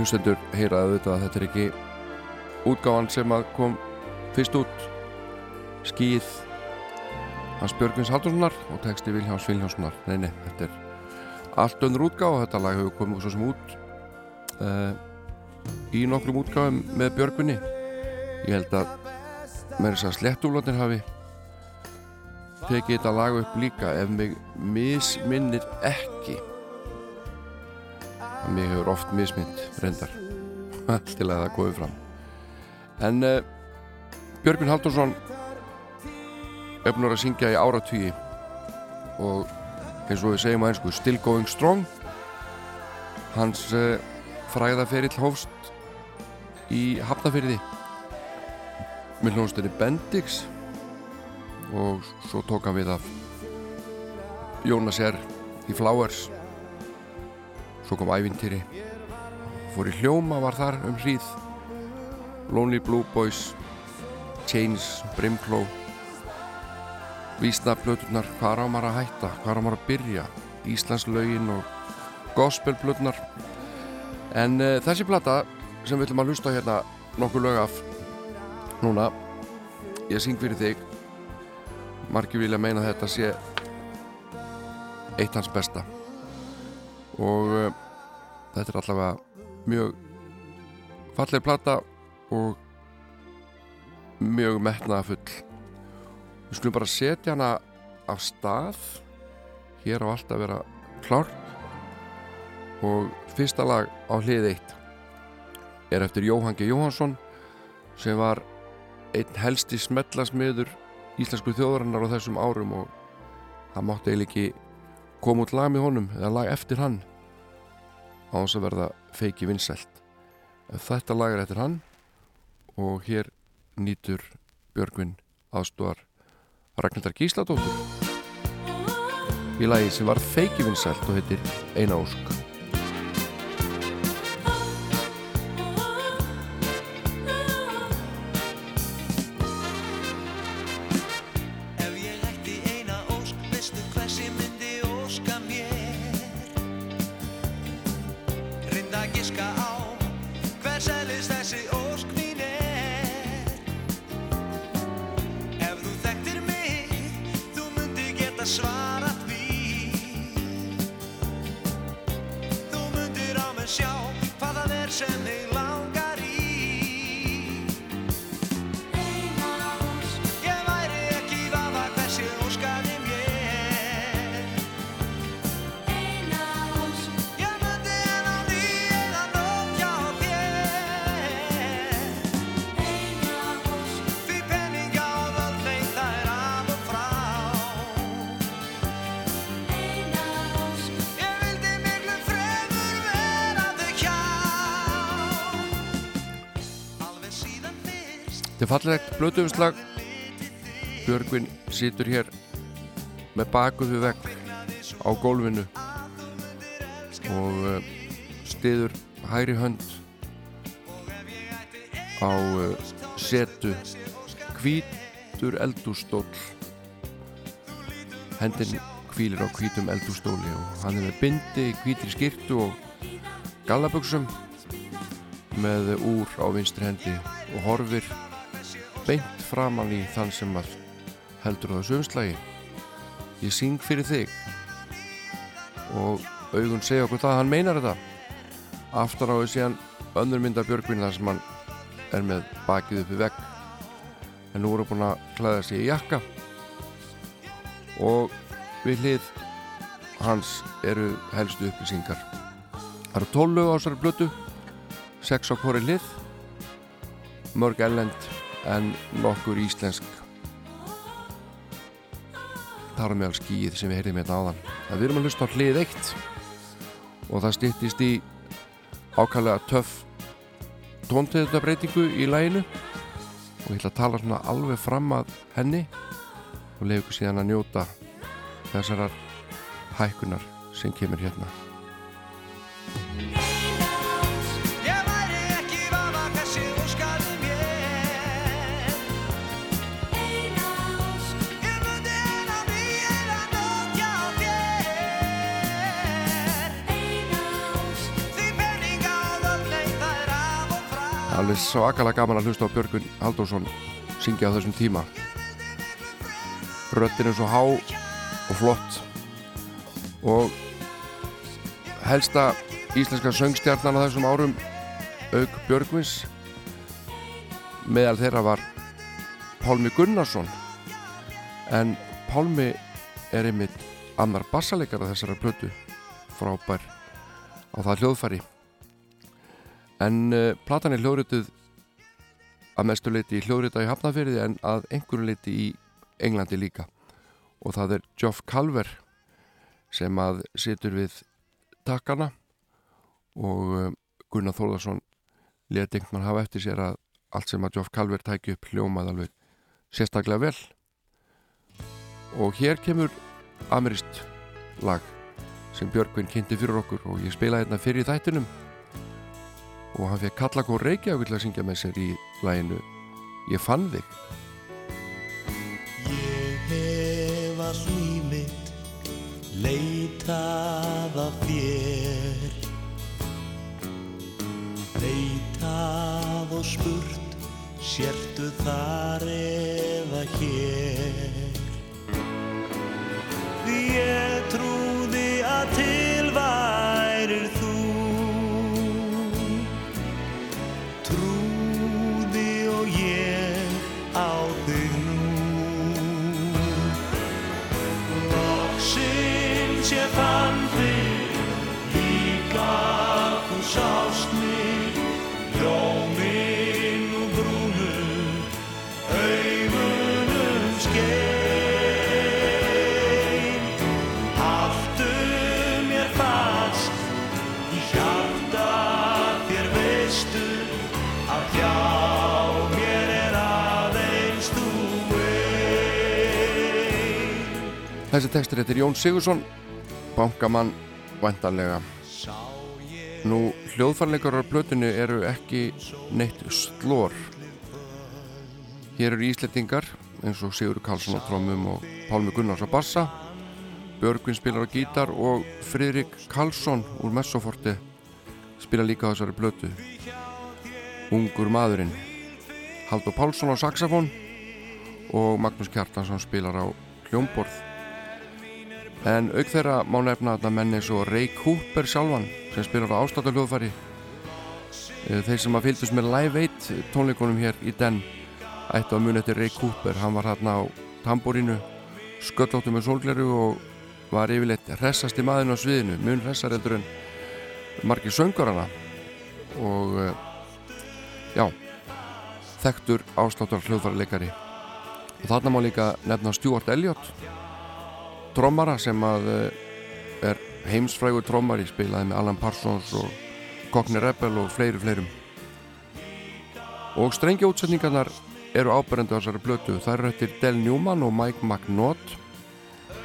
Speaker 1: hlustendur heyra auðvitað að þetta er ekki útgáfan sem að kom fyrst út. Skýð hans Björgvins Haldurssonar og texti Viljáns Viljánssonar nei, nei, þetta er allt önnur útgáfa. Og þetta lag hefur komið svo sem út uh, í nokkrum útgáfum með Björgvinni. Ég held að með þess að slettúflótin hafi tekið þetta lag upp líka ef mig misminnir ekki að mig hefur oft mismynd reyndar. [LAUGHS] Til að það komið fram. En uh, Björgvin Haldursson búin að syngja í áratvíi og eins og við segjum á einsku Still Going Strong. Hans uh, fræðaferill hófst í Hafnafyrði með hljónstinni Bendix. Og svo tók hann við af Jónas R. í Flowers svo kom ævintýri. Fór í hljóma var þar um hríð. Lonely Blue Boys Chains, Brimkló. Vísnaplöturnar hvað á maður að hætta, hvað á maður að byrja? Íslandslögin og gospelplöturnar. En uh, þessi plata sem við ætlum að hlusta hérna nokkuð lög af núna ég syng fyrir þig. Margir vilja meina þetta sé eitt hans besta og uh, þetta er allavega mjög falleg plata og mjög metnaða full við skulum bara setja hana af stað. Hér á allt að vera klárt. Og fyrsta lag á hlið eitt er eftir Jóhann G. Jóhansson sem var einn helsti smellasmiður íslensku þjóðarinnar á þessum árum og það mátti eiginlega ekki koma út lag með honum eða lag eftir hann á þess að verða feiki vinsælt. Þetta lag er eftir hann og hér nýtur Björgvin aðstóðar Ragnhildar Gísladóttur í lagi sem var feiki vinsælt og heitir Eina fallegt blötuumslag Björgvin situr hér með bakuð við vegg á gólfinu og uh, stiður hægri hönd á uh, setu. Hvítur eldússtól hendin hvílir á hvítum eldússtóli og hann er með bindi, hvítri skirtu og gallaböksum með úr á vinstri hendi og horfir beint framann í þann sem að heldur á þessu umslagi. Ég syng fyrir þig. Og augun segja okkur það að hann meinar þetta. Aftan á þessi hann önnur mynda Björgvin þar sem hann er með bakið uppi vegg. En nú er hann búin að klæða sig í jakka. Og við hlið hans eru helstu upplýsingar. Það eru 12 á þessari blötu 6 á hvori hlið. Mörg ellend en nokkur íslensk þar meðal skýið sem við heyrðum hérna áðan. Að við erum að hlusta á hlið eitt og það styttist í ákvæmlega töff tóntegundabreitingu í læginu og ég ætla að tala svona alveg fram að henni og leiði ykkur síðan að njóta þessarar hækkunar sem kemur hérna alveg svakalega gaman að hlusta á Björgun Halldórsson syngja á þessum tíma. Röttin er svo há og flott. Og helsta íslenska söngstjarnan á þessum árum auk Björgvins meðal þeirra var Pálmi Gunnarsson. En Pálmi er einmitt annar bassaleikara þessara plötu. Frábær á það hljóðfæri en uh, platan er hljóðrituð að mestu leiti í hljóðrita í Hafnafyrði en að einhverju leiti í Englandi líka. Og það er Geoff Calver sem að situr við takkana og uh, Gunnar Þórðarsson leti einhvern hafa eftir sér að allt sem að Geoff Calver tæki upp hljómað alveg sérstaklega vel. Og hér kemur amirist lag sem Björgvin kynnti fyrir okkur og ég spilaði hérna fyrir þættinum og hann fekk Kallakó Reykjavík til að syngja með sér í læginu Ég fann þig.
Speaker 5: Ég hef að smímitt leitað af þér. Leitað og spurt sértu þar eða hér. Því ég
Speaker 1: Þessi textur heitir Jón Sigursson bankamann vantanlega Nú, hljóðfarleikarar plötunni eru ekki neitt slór Hér eru íslendingar eins og Sigur Karlsson á trómum og Pálmi Gunnars á bassa. Björgvin spilar á gítar og Friðrik Karlsson úr Messoforti spila líka þessari plötu. Ungur maðurinn Haldur Pálsson á saxofón og Magnús Kjartansson spilar á hljómborð en auk þeirra má nefna þarna menn eins og Ray Cooper sjálfan sem spilar á ástáttaljóðfæri þeir sem að fylgdust með Live 8 tónleikunum hér í den ættu að muni eftir Ray Cooper. Hann var hérna á tamborínu sköllóttu með sólgleru og var yfirleitt hressasti maðurinn á sviðinu mun hressar heldur en margir söngarana og eh, já þekktur ástáttar hljóðfærileikari og þarna má líka nefna Stuart Elliot trommara sem að eh, er heimsfrægur trommari spilaði með Alan Parsons og Cockney Rebel og fleiri fleirum og strengja útsetningarnar eru ábærendu á þessari blötu. Það eru eftir Del Newman og Mike McNaught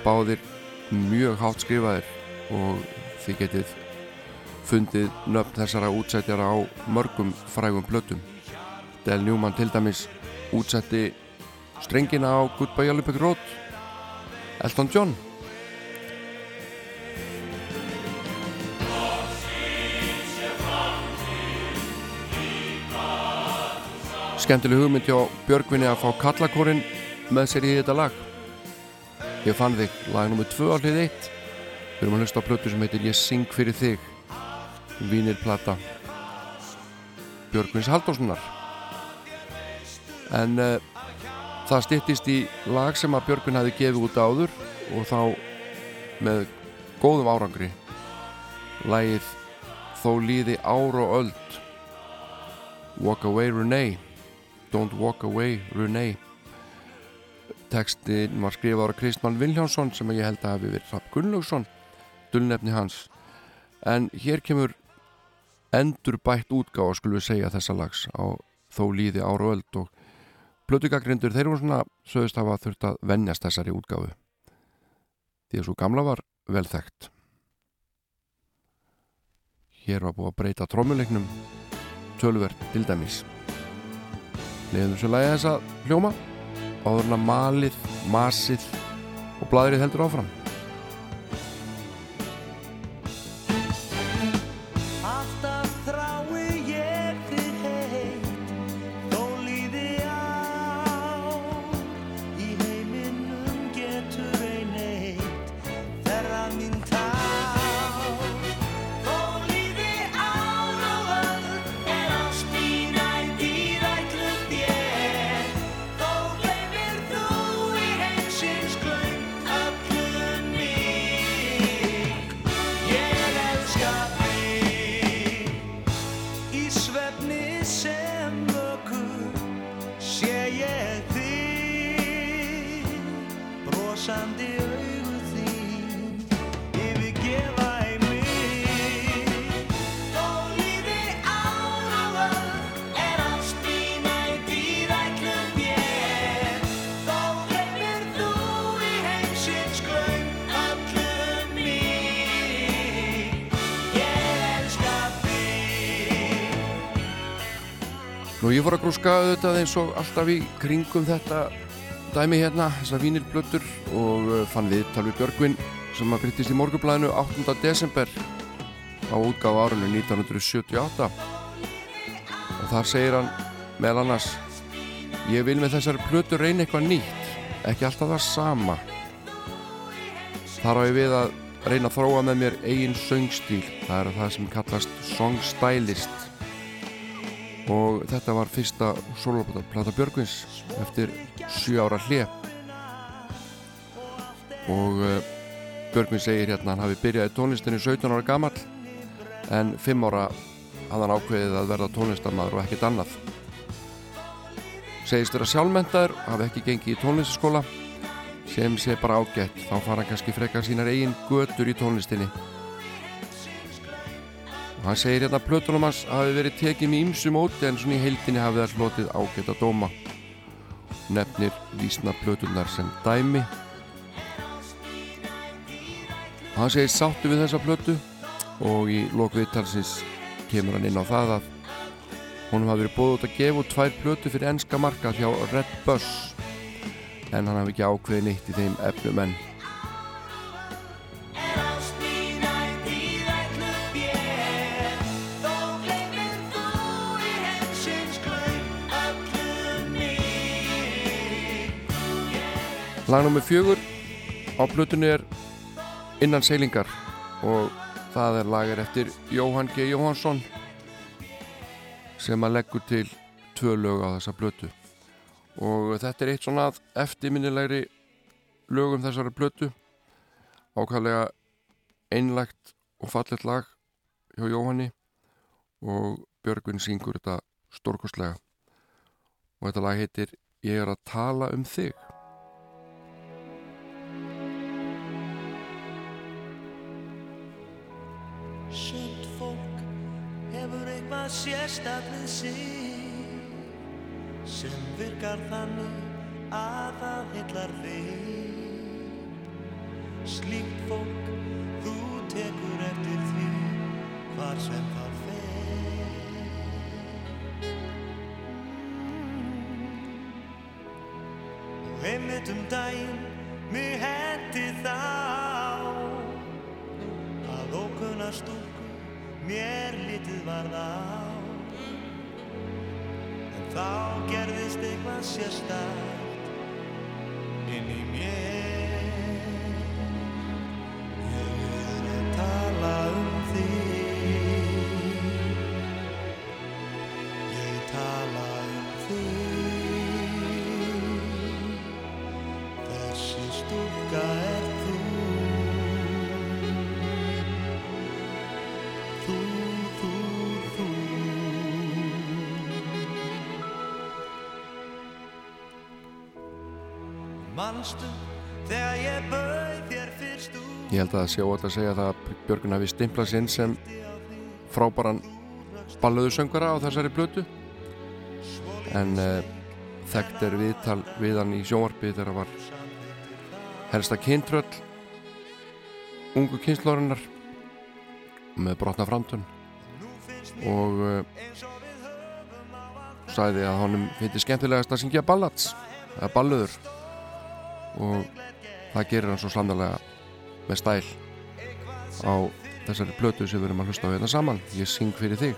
Speaker 1: báðir mjög hátt skrifaðir og þið getið fundið nöfn þessara útsætjara á mörgum frægum blötum. Del Newman til dæmis útsetti strengina á Goodbye Brick Road Elton John. Skemmtileg hugmynd hjá Björgvinni að fá kallakórin með sér í þetta lag. Ég fann þig, lag nr. 2 á hlið 1 við erum að hlusta á plötu sem heitir Ég syng fyrir þig. Vínirplata Björgvins Halldórssonar. En uh, það styttist í lag sem að Björgvin hafi gefið út áður og þá með góðum árangri. Lagið Þó líði ár og öld. Walk Away Renee. Don't Walk Away Renee. Tekstin var skrifaður af Kristmann Viljánsson sem ég held að hafi verið Rapp Gunnlaugsson dullnefni hans. En hér kemur endur bætt útgáð skulum við segja þessa lags á Þó líði ár og öld og Plötugagrindur þeir voru svona sögust hafa þurft að vennjast þessari útgáfu. Því að svo gamla var vel þekkt. Hér var búið að breyta trómuleiknum tölverð til dæmis. Leðum svo lægi þessa hljóma áður en að malið, masið og bladrið heldur áfram Grúska auðvitað eins og alltaf í kringum þetta dæmi hérna, þessar vínirblöttur og uh, fann við talvi Björgvin sem að byrtist í morgublæðinu 8. desember á útgáð árunnu 1978 og þar segir hann meðal annars ég vil með þessari plötu reyna eitthvað nýtt ekki alltaf það sama. Þar á ég við að reyna að þróa með mér eigin söngstíl. Það er það sem kallast songstylist og þetta var fyrsta soloplata Björgvins eftir 7 ára hlje og uh, Björgvin segir hérna hann hafi byrjað í tónlistinni 17 ára gamall en 5 ára hafði hann ákveðið að verða tónlistarmadur og ekkert annað. Segist vera sjálfmentaður hafi ekki gengið í tónlistaskóla sem sé bara ágætt. Þá fara hann kannski frekar sínar eigin götur í tónlistinni hann segir hérna að plötunum hans hafi verið tekið með ýmsu móti en svona í heildinni hafi það slotið ágætt að dóma nefnir vísna plötunar sem dæmi. Hann segir sáttu við þessa plötu og í lokviðtalsins kemur hann inn á það að honum hafi verið búið út að gefa út tvær plötu fyrir enska marka hjá Red Bus en hann hafi ekki ákveðið neitt í þeim efnum enn Lag nr. fjögur á plötunni er Innan seilingar og það er lagar eftir Jóhann G. Jóhansson sem að leggur til tvö lög á þessa plötu og þetta er eitt svona eftirminnilegri lögum þessari plötu ákvæðlega einlægt og fallet lag hjá Jóhanni og Björgvin syngur þetta stórkostlega og þetta lag heitir Ég er að tala um þig
Speaker 5: Sumt fólk hefur eitthvað sérstætt við sig sem virkar þannig að það hillar þig. Slíkt fólk, þú tekur eftir því hvar sem það fer. Og einmitt um daginn mig hendi þá að ókunna stúku mér lítið varð á. En þá gerðist eitthvað sérstakt inn í mér Manstu þegar ég bauð þér fyrst út?
Speaker 1: Ég held að það sé óvægt að segja það að Björgun hafi stimplað sinn sem frábæran ballöðu söngara á þessari blötu en uh, þekkt er viðtal við hann í sjónvarpi þegar það var helsta kyntröll ungu kynslórinnar með brotna framtönn. Og uh, sagði að honum finnst skemmtilegast að syngja ballads eða ballöður og það gerir hann svo slamdalega með stæl á þessari plötu sem við erum að hlusta á hérna saman. Ég syng fyrir þig.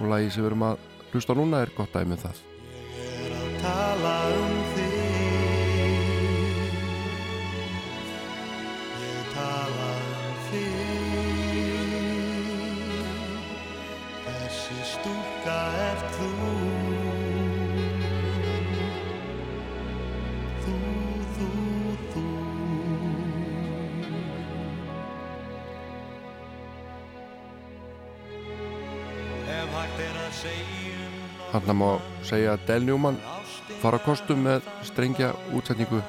Speaker 1: Og lagi sem við erum að hlusta núna er gott dæmi um það Þarna má segja að Del Newman fara að kostum með strengja útsetningu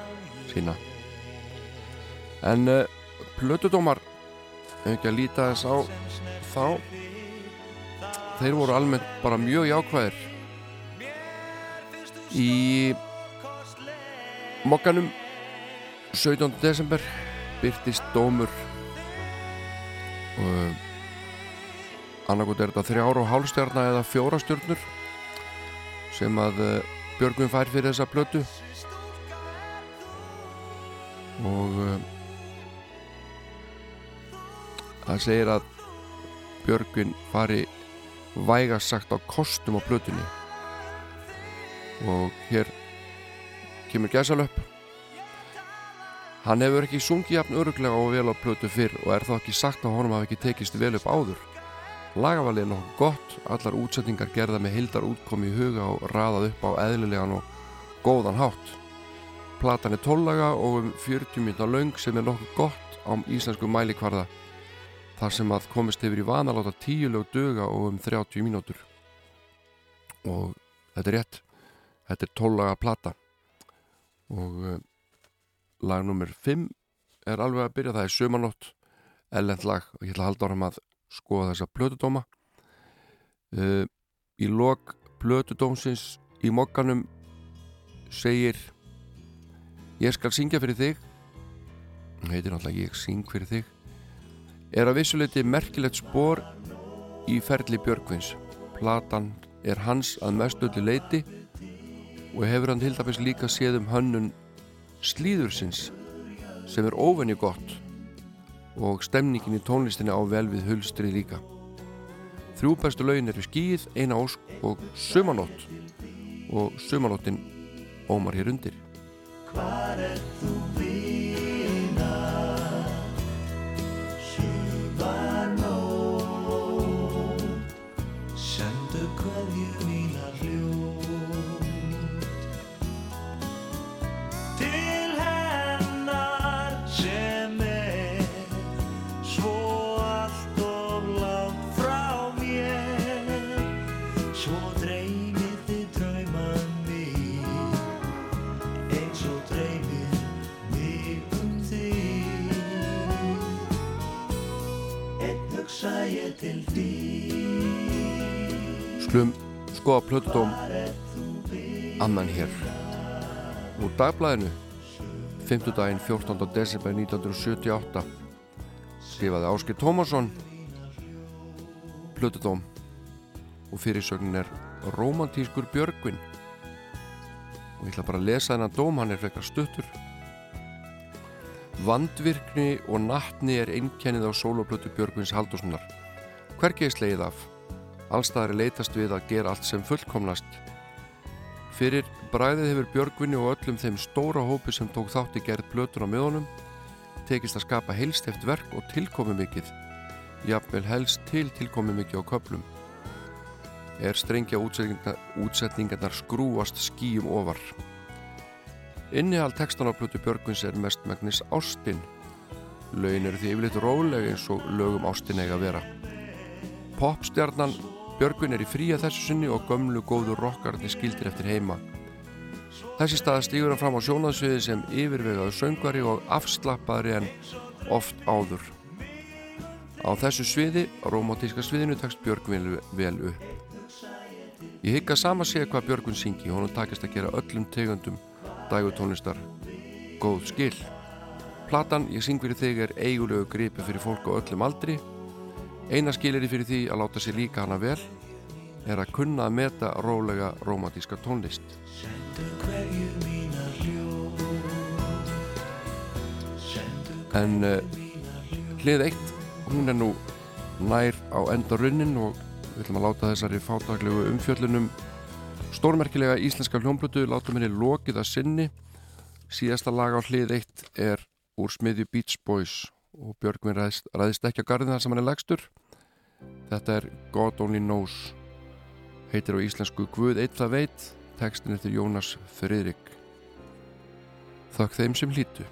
Speaker 1: sína en uh, plötudómar ef ekki að líta þess á þá þeir voru almennt bara mjög jákvæðir í mokkanum 17. desember byrtist dómur og annarkot er þetta þrjár og hálfstjarna eða fjóra stjörnur sem að uh, Björgvin fær fyrir þessa plötu. Og það segir að Björgvin fari vægast sagt á kostum á plötunni. Og hér kemur gæsalöpp hann hefur ekki sungið jafn öruglega og vel á plötu fyrr og er þá ekki sagt að honum hafi ekki tekist vel upp áður Lagavalið er nokkuð gott, allar útsetningar gerða með hildar útkomi í huga og raðað upp á eðlilegan og góðan hátt. Platan er tóllaga og um 40 minna laung sem er nokkuð gott á íslensku mælikvarða þar sem að komist yfir í vanaláta 10 lög döga og um 30 mínútur. Og þetta er rétt, þetta er tóllaga plata. Og uh, lag nummer 5 er alveg að byrja, það er Sömanótt, ellend lag. Og ég ætla að halda áram að skoða þessa plötudóma. Uh, í lok plötudómsins í mokkanum segir ég skal syngja fyrir þig. Heitir náttúrulega ég syng fyrir þig. Er að vissuleiti merkilegt spór í ferli Björgvins. Platan er hans að mestöldu leiti og hefur hann til dæmis líka séð um hönnun slíðursins sem er óvenju gott og stemningin í tónlistinni á vel við hulstrið líka. Þrjú bestu laugin eru skýð, eina ósk og sumanótt og sumanóttin ómar hér undir.
Speaker 5: Hvar er þú vina hugsa ég til þig
Speaker 1: Slum skoða plötudóm annan hér úr dagblæðinu 5. daginn 14. desember 1978 skrifaði Áskir Tómasson Plutudóm og fyrirsögnin er Rómantískur Björgvin og ég ætla bara að lesa þennan dóm hann er frekar stuttur Vandvirkni og nattni er einkennið á sóloplötu Björgvins Haldurssonar hvergi er sleið af? Allstaðar er leitast við að gera allt sem fullkomnast. Fyrir bræðið hefur Björgvinni og öllum þeim stóra hópi sem tók þátt í gerð blötur á miðunum tekist að skapa heilst eftir verk og tilkomi mikið jafnvel helst til tilkomi mikið á köplum er strengja útsetningar, útsetningarnar skrúast skýjum ofar Innihald textan á blötu Björgvins er mest megnis Ástin Laun eru því yfirleitt róleg eins og lögum Ástin eiga að vera Popstjarnan Björgvin er í fría þessu sinni og gömlu góðu rockarni skildir eftir heima. Þessi stað stígur hann fram á sjónaðsviði sem yfirvegaðu söngvari og afslappaðri en oft áður. Á þessu sviði, romantíska sviðinu, takst Björgvin vel upp. Ég hygg að sama sé hvað Björgvin syngi, honum takist að gera öllum tegundum dægutónlistar góð skil. Platan Ég syng fyrir þig er eigulegu gripi fyrir fólk á öllum aldri Eina skiliri fyrir því að láta sér líka hana vel er að kunna að meta rólega romantíska tónlist. En uh, hlið eitt, hún er nú nær á enda runnin og við ætlum að láta þessari fátaklegu umfjöllunum stórmerkilega íslenska hljómblötu látum henni lokið að sinni. Síðasta lag á hlið eitt er úr smiðju Beach Boys og Björgvin ræðist, ræðist ekki að garðin þar sem hann er legstur þetta er God Only Knows heitir á íslensku Guð eitt það veit tekstin eftir Jónas Friðrik. Þakk þeim sem hlýtu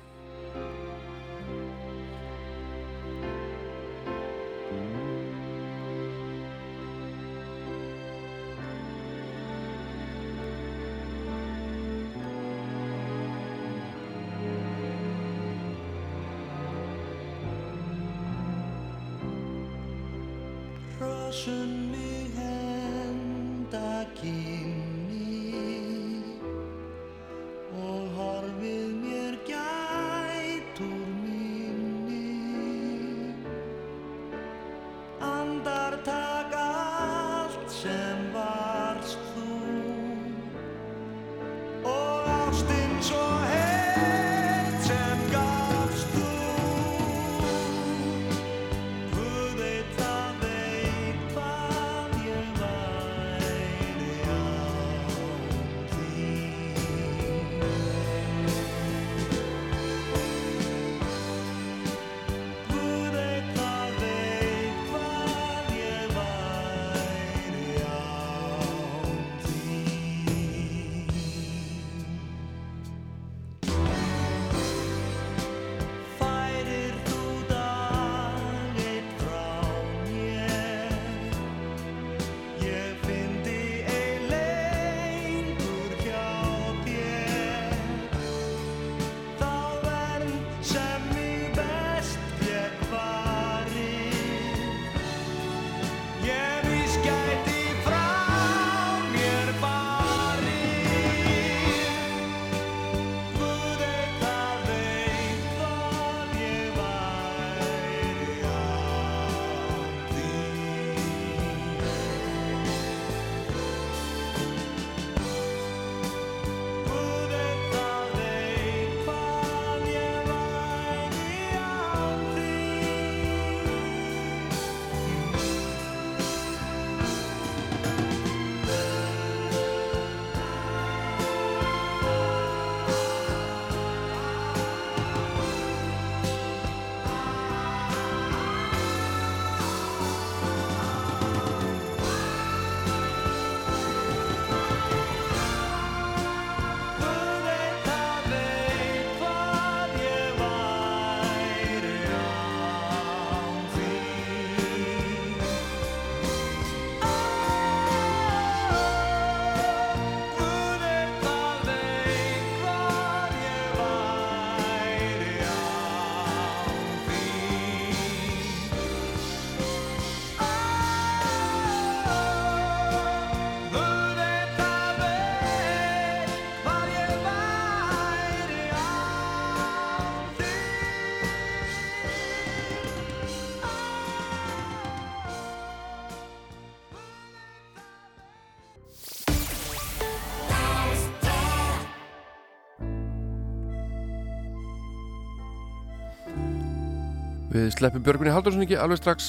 Speaker 1: Við sleppum Björgunni Haldursson ekki alveg strax.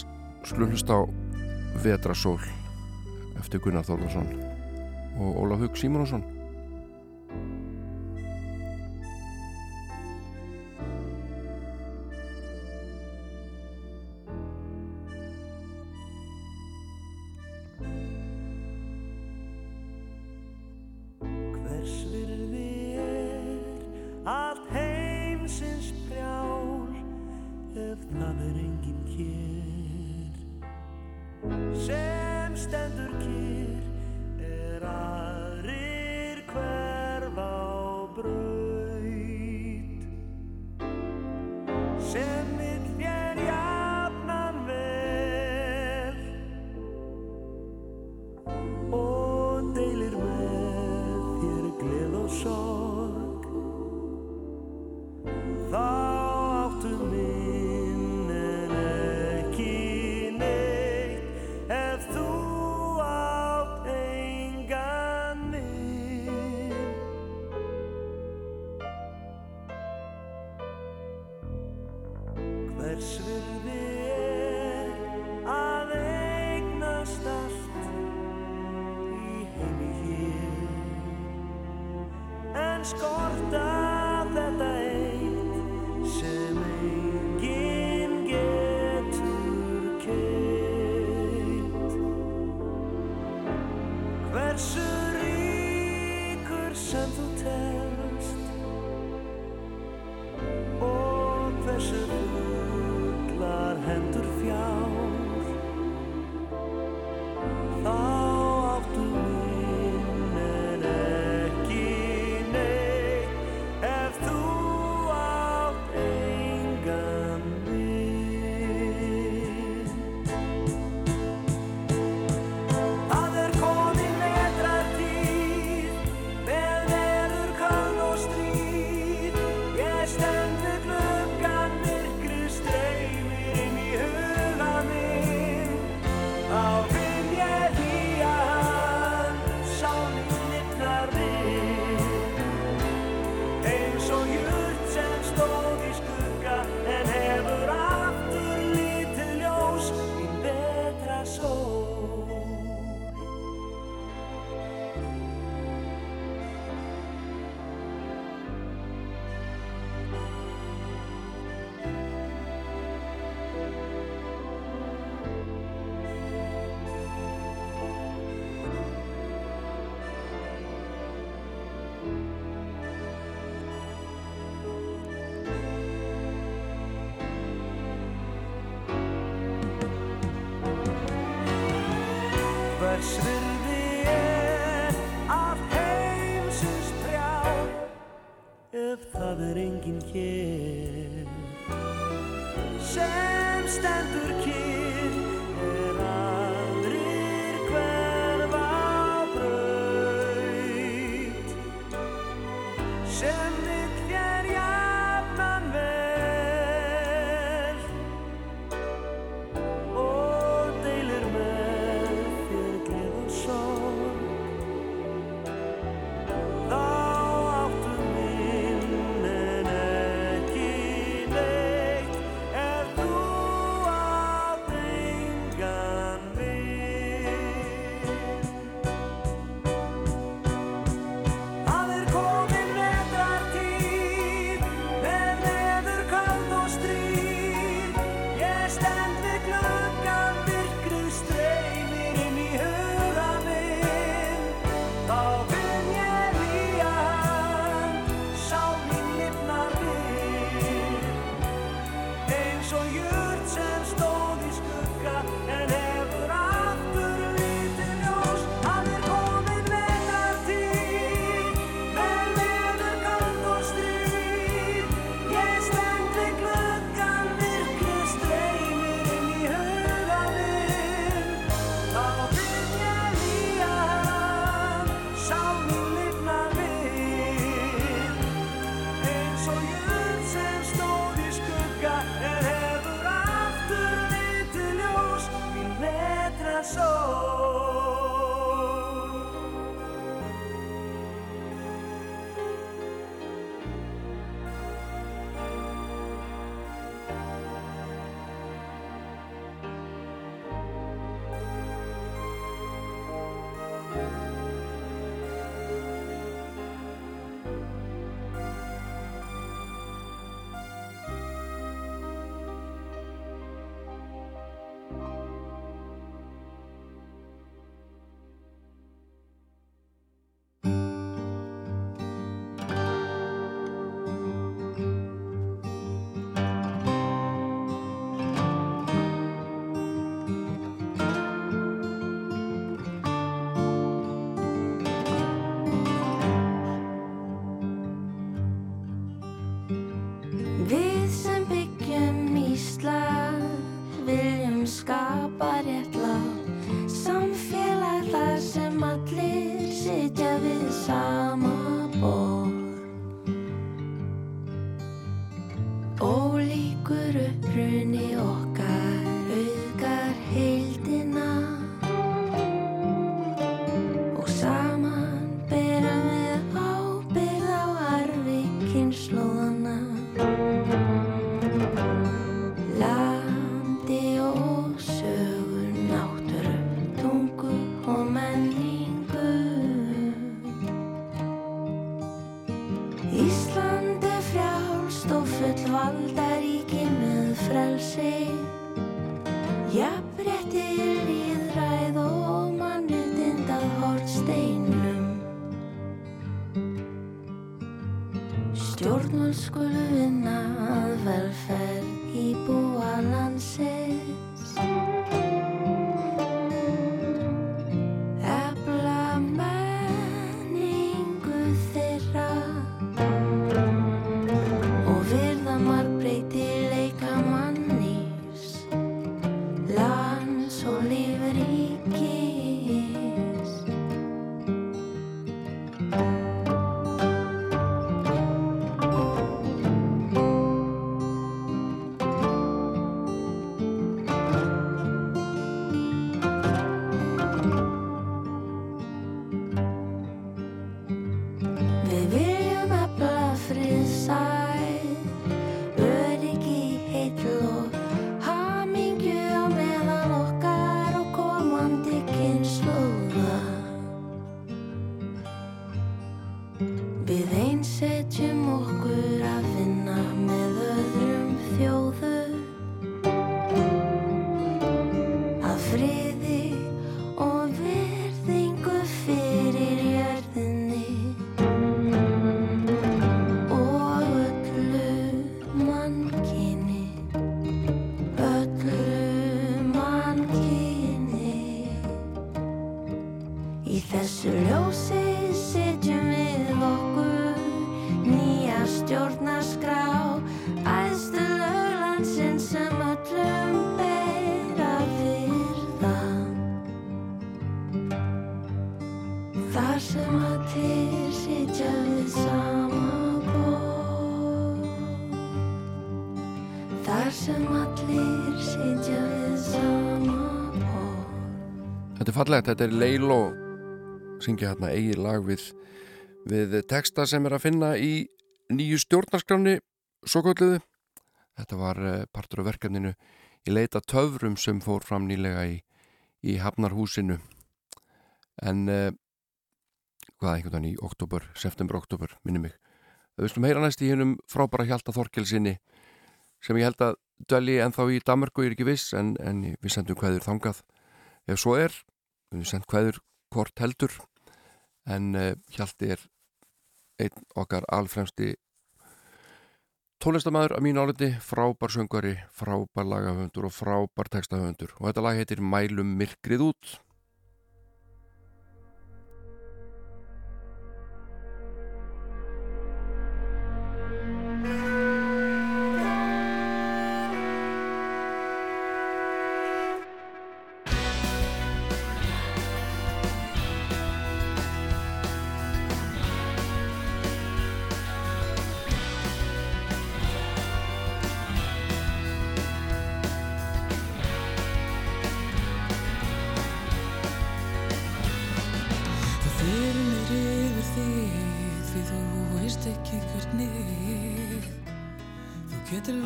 Speaker 1: Slullust á Vetrasól eftir Gunnar Þórðarsson og Ólaf Hug Simonsson
Speaker 5: hvers virði er að eignast allt í heimi hér. En skorta
Speaker 1: fallegt, þetta er Leilo syngja hérna eigið lag við, við texta sem er að finna í nýju stjórnarskráni svo kölluðu. Þetta var eh, partur af verkefninu í leita töfrum sem fór fram nýlega í, í Hafnarhúsinu en uh, hvað einhvern veginn í oktober, september-oktober minni mig. Við slum heyra næst í hennum frábæra Hjalta Þorkelsinni sem ég held að dölji ennþá í Danmarku, ég er ekki viss en, en við sendum hvaður þangað ef svo er, við sendum hvaður hvort heldur en uh, Hjalti er einn okkar alfremsti tónlistamæður að mínu áliti, frábær söngari frábær lagahöfundur og frábær textahöfundur. Og þetta lag heitir Mælum myrkrið út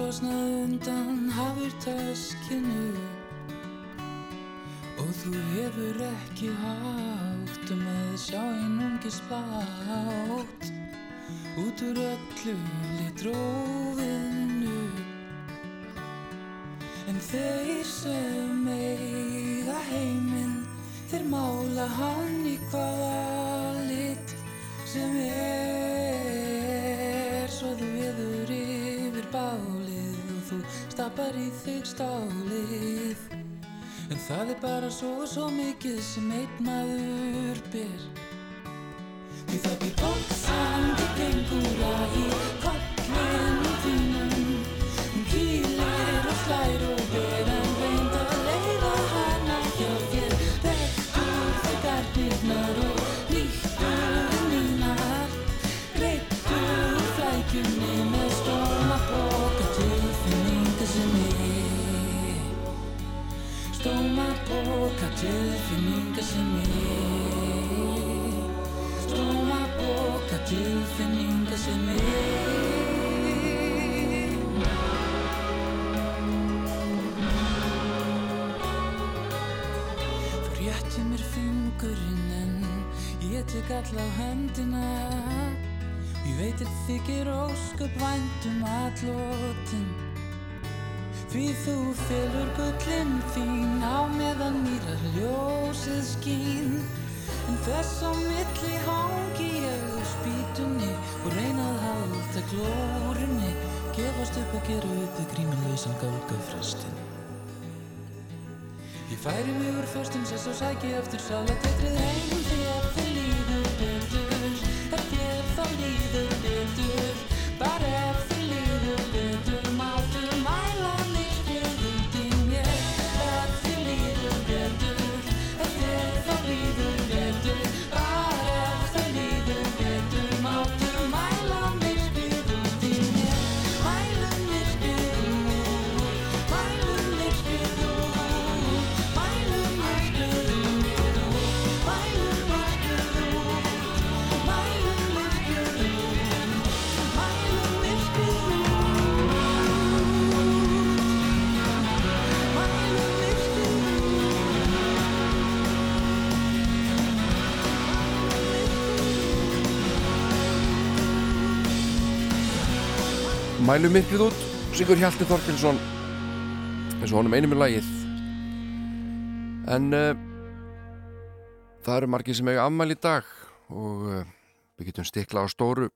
Speaker 7: losnað undan hafur taskinu Og þú hefur ekki hátt um að sjá einungis blátt Út úr öllu litrófinu En þeir sem eiga heiminn Þeir mála hann í hvaða lit sem er þú stapar í þig stálið En það er bara svo og svo mikið sem einn maður ber. Því það býr ósandi gengúra í kollinum þínum Hún kýlir og slær tilfinninga sem ég Stóma boka tilfinninga sem ég Þú rétti mér fingurinn en ég tek alla á höndina. Ég veit að þykir ósköp væntum allotin Því þú fylgur gullin þín á meðan mýrar ljósið skín. En þess á milli hangi ég á spýtunni og reyna að halda glórunni. Gefast upp og gera upp við gríminlausan gálgafrestin Ég færi mig úr föstum sess og sæki eftir sálatetrið heim Mælum myrkrið út,
Speaker 1: Sigur Hjalti Þorkelsson eins og honum einum er lagið. En uh, það eru margir sem eiga afmæli í dag og uh, við getum stikla á stóru.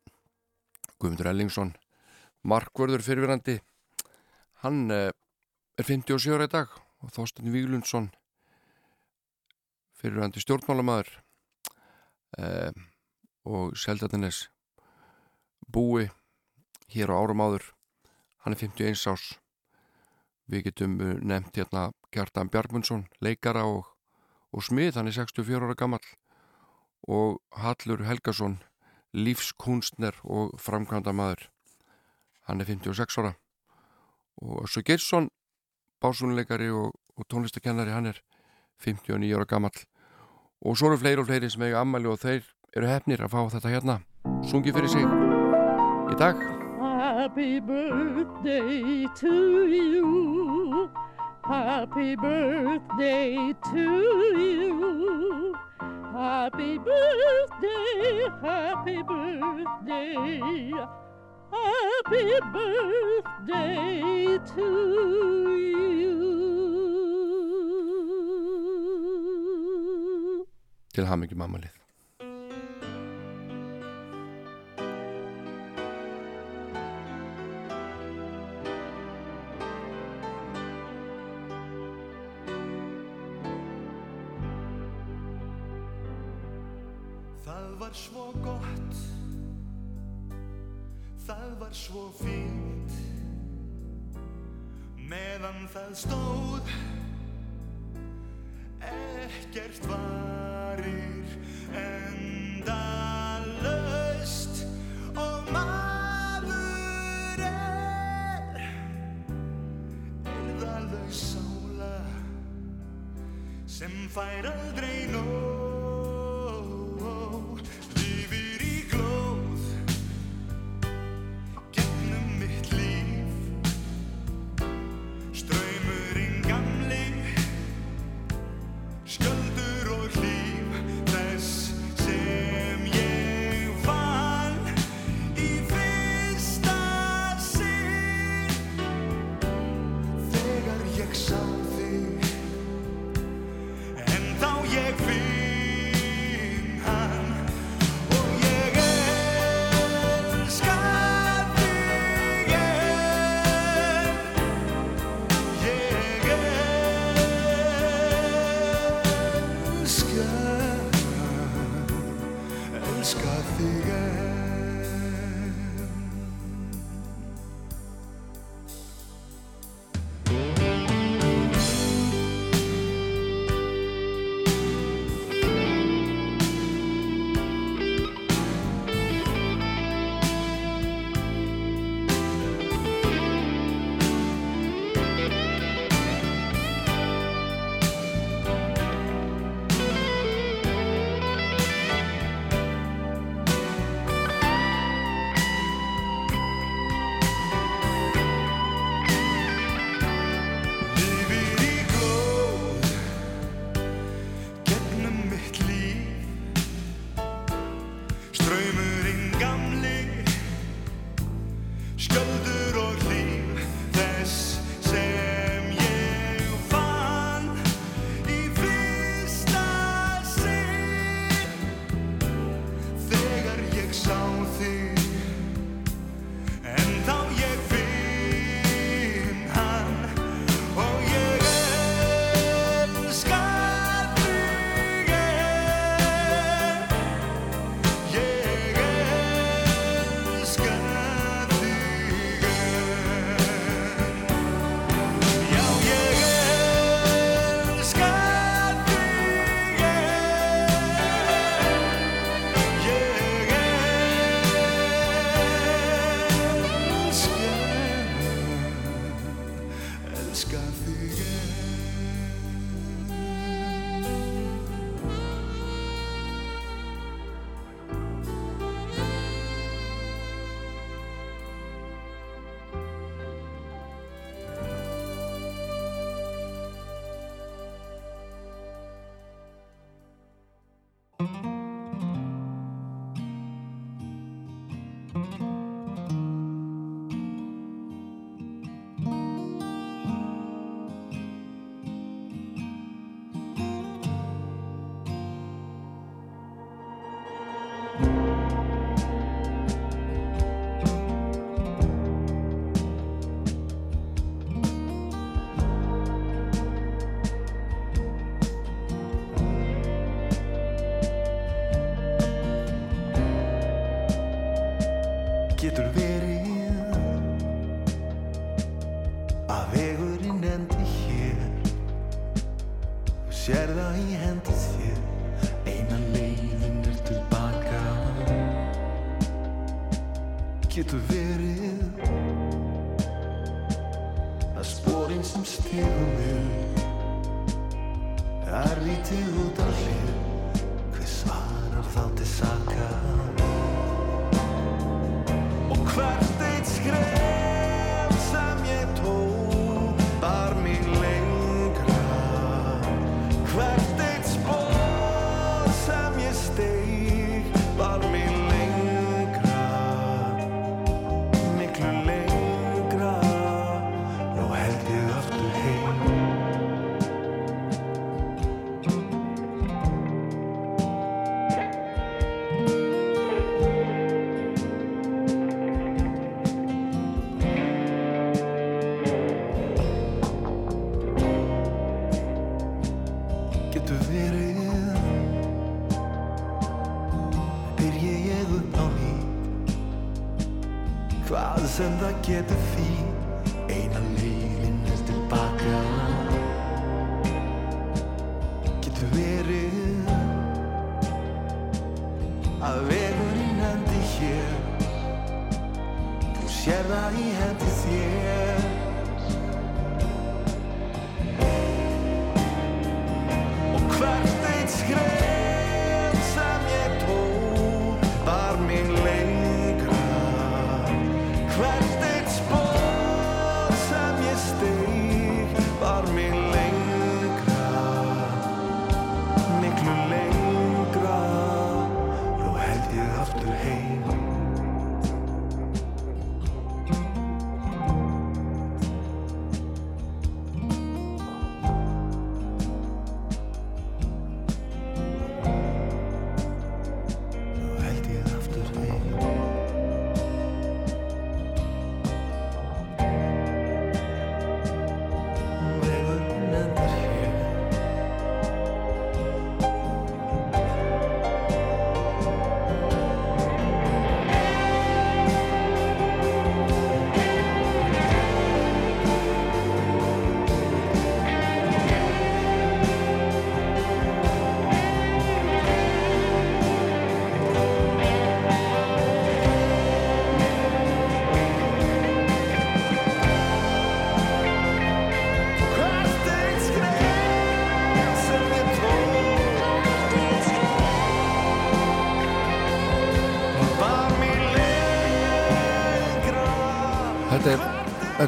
Speaker 1: Guðmundur Ellingsson markvörður fyrirverandi hann uh, er 57 ára í dag og Þorsten Víglundsson fyrirverandi stjórnmálamæður og Seldatinnes búi hér á árum áður. Hann er 51 ás við getum uh, nefnt hérna Kjartan Bjargmundsson, leikara og, og smið, hann er 64 ára gammal og Hallur Helgason lífskunstner og framkvæmda maður hann er 56 ára. Og Össu Geirsson básunleikari og, og tónlistakennari hann er 59 ára gammal og svo eru fleiri og fleiri sem eiga ammali og þeir eru hefnir að fá þetta hérna. Sungi fyrir sig í dag
Speaker 9: Happy birthday to you. Happy birthday to you. Happy birthday, happy birthday. Happy birthday to you.
Speaker 1: til hamingi mammalið
Speaker 5: Sem fær aldrei nóg
Speaker 10: getur verið að vegurinn endi hér. Og sér það í hendi þér einan leiðin er tilbaka getur verið að spórin sem stegum er er lítið
Speaker 5: út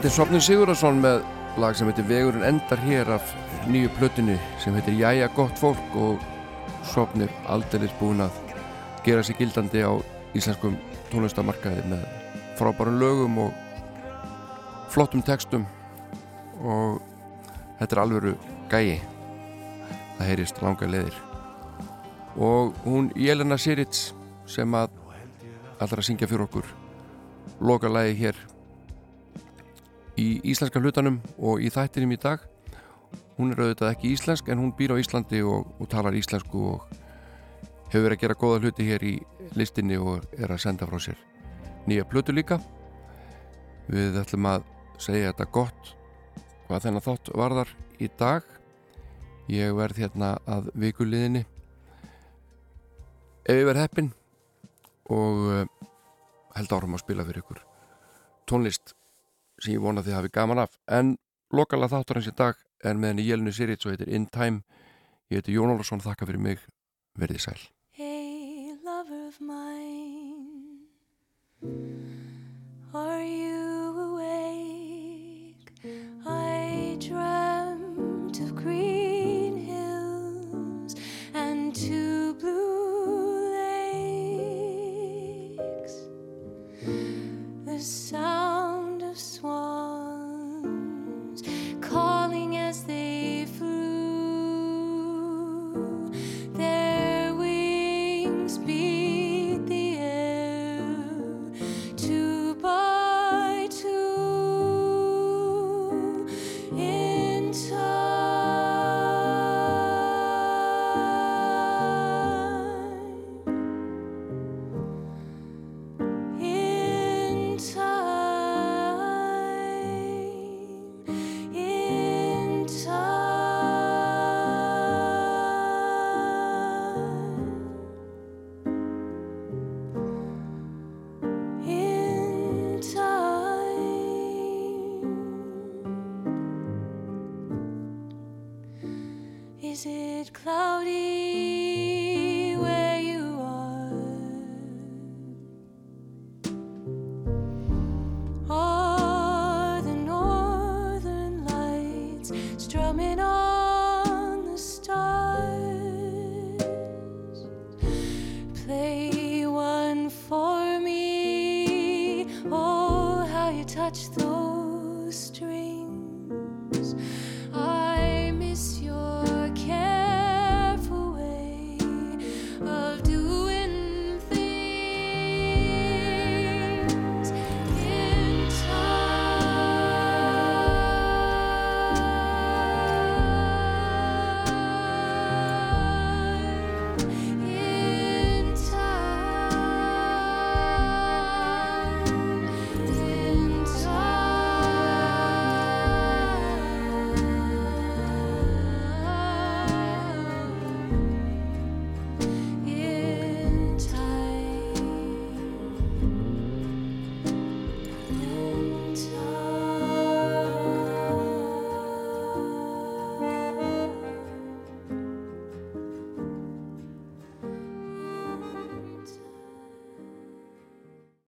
Speaker 5: er Sopnin Sigurðarsson með lag sem heitir Vegurinn endar hér af nýju plötunni sem heitir Jæja gott fólk og Sopnir aldeilis búin að gera sig gildandi á íslenskum tónlistamarkaði með frábærum lögum og flottum textum og þetta er alvöru gæi. Það heyrist langa leðir og hún Jelena Sirits sem að allra syngja fyrir okkur loka lagi hér í íslenska hlutanum og í þættinum í dag. Hún er auðvitað ekki íslensk en hún býr á Íslandi og, og talar íslensku og hefur verið að gera góða hluti hér í listinni og er að senda frá sér nýja plötu líka. Við ætlum að segja þetta gott hvað þennan þátt varðar í dag. Ég verð hérna að vikuliðinni. Ef ég verð heppin og uh, held árum að spila fyrir ykkur tónlist sem ég vona þið hafi gaman af. En lokala þáttur hans í dag er með henni Jelinu Sirits og heitir In Time. Ég heiti Jón Ólarsson, þakka fyrir mig. Verðið sæl.
Speaker 9: Hey, lover of mine,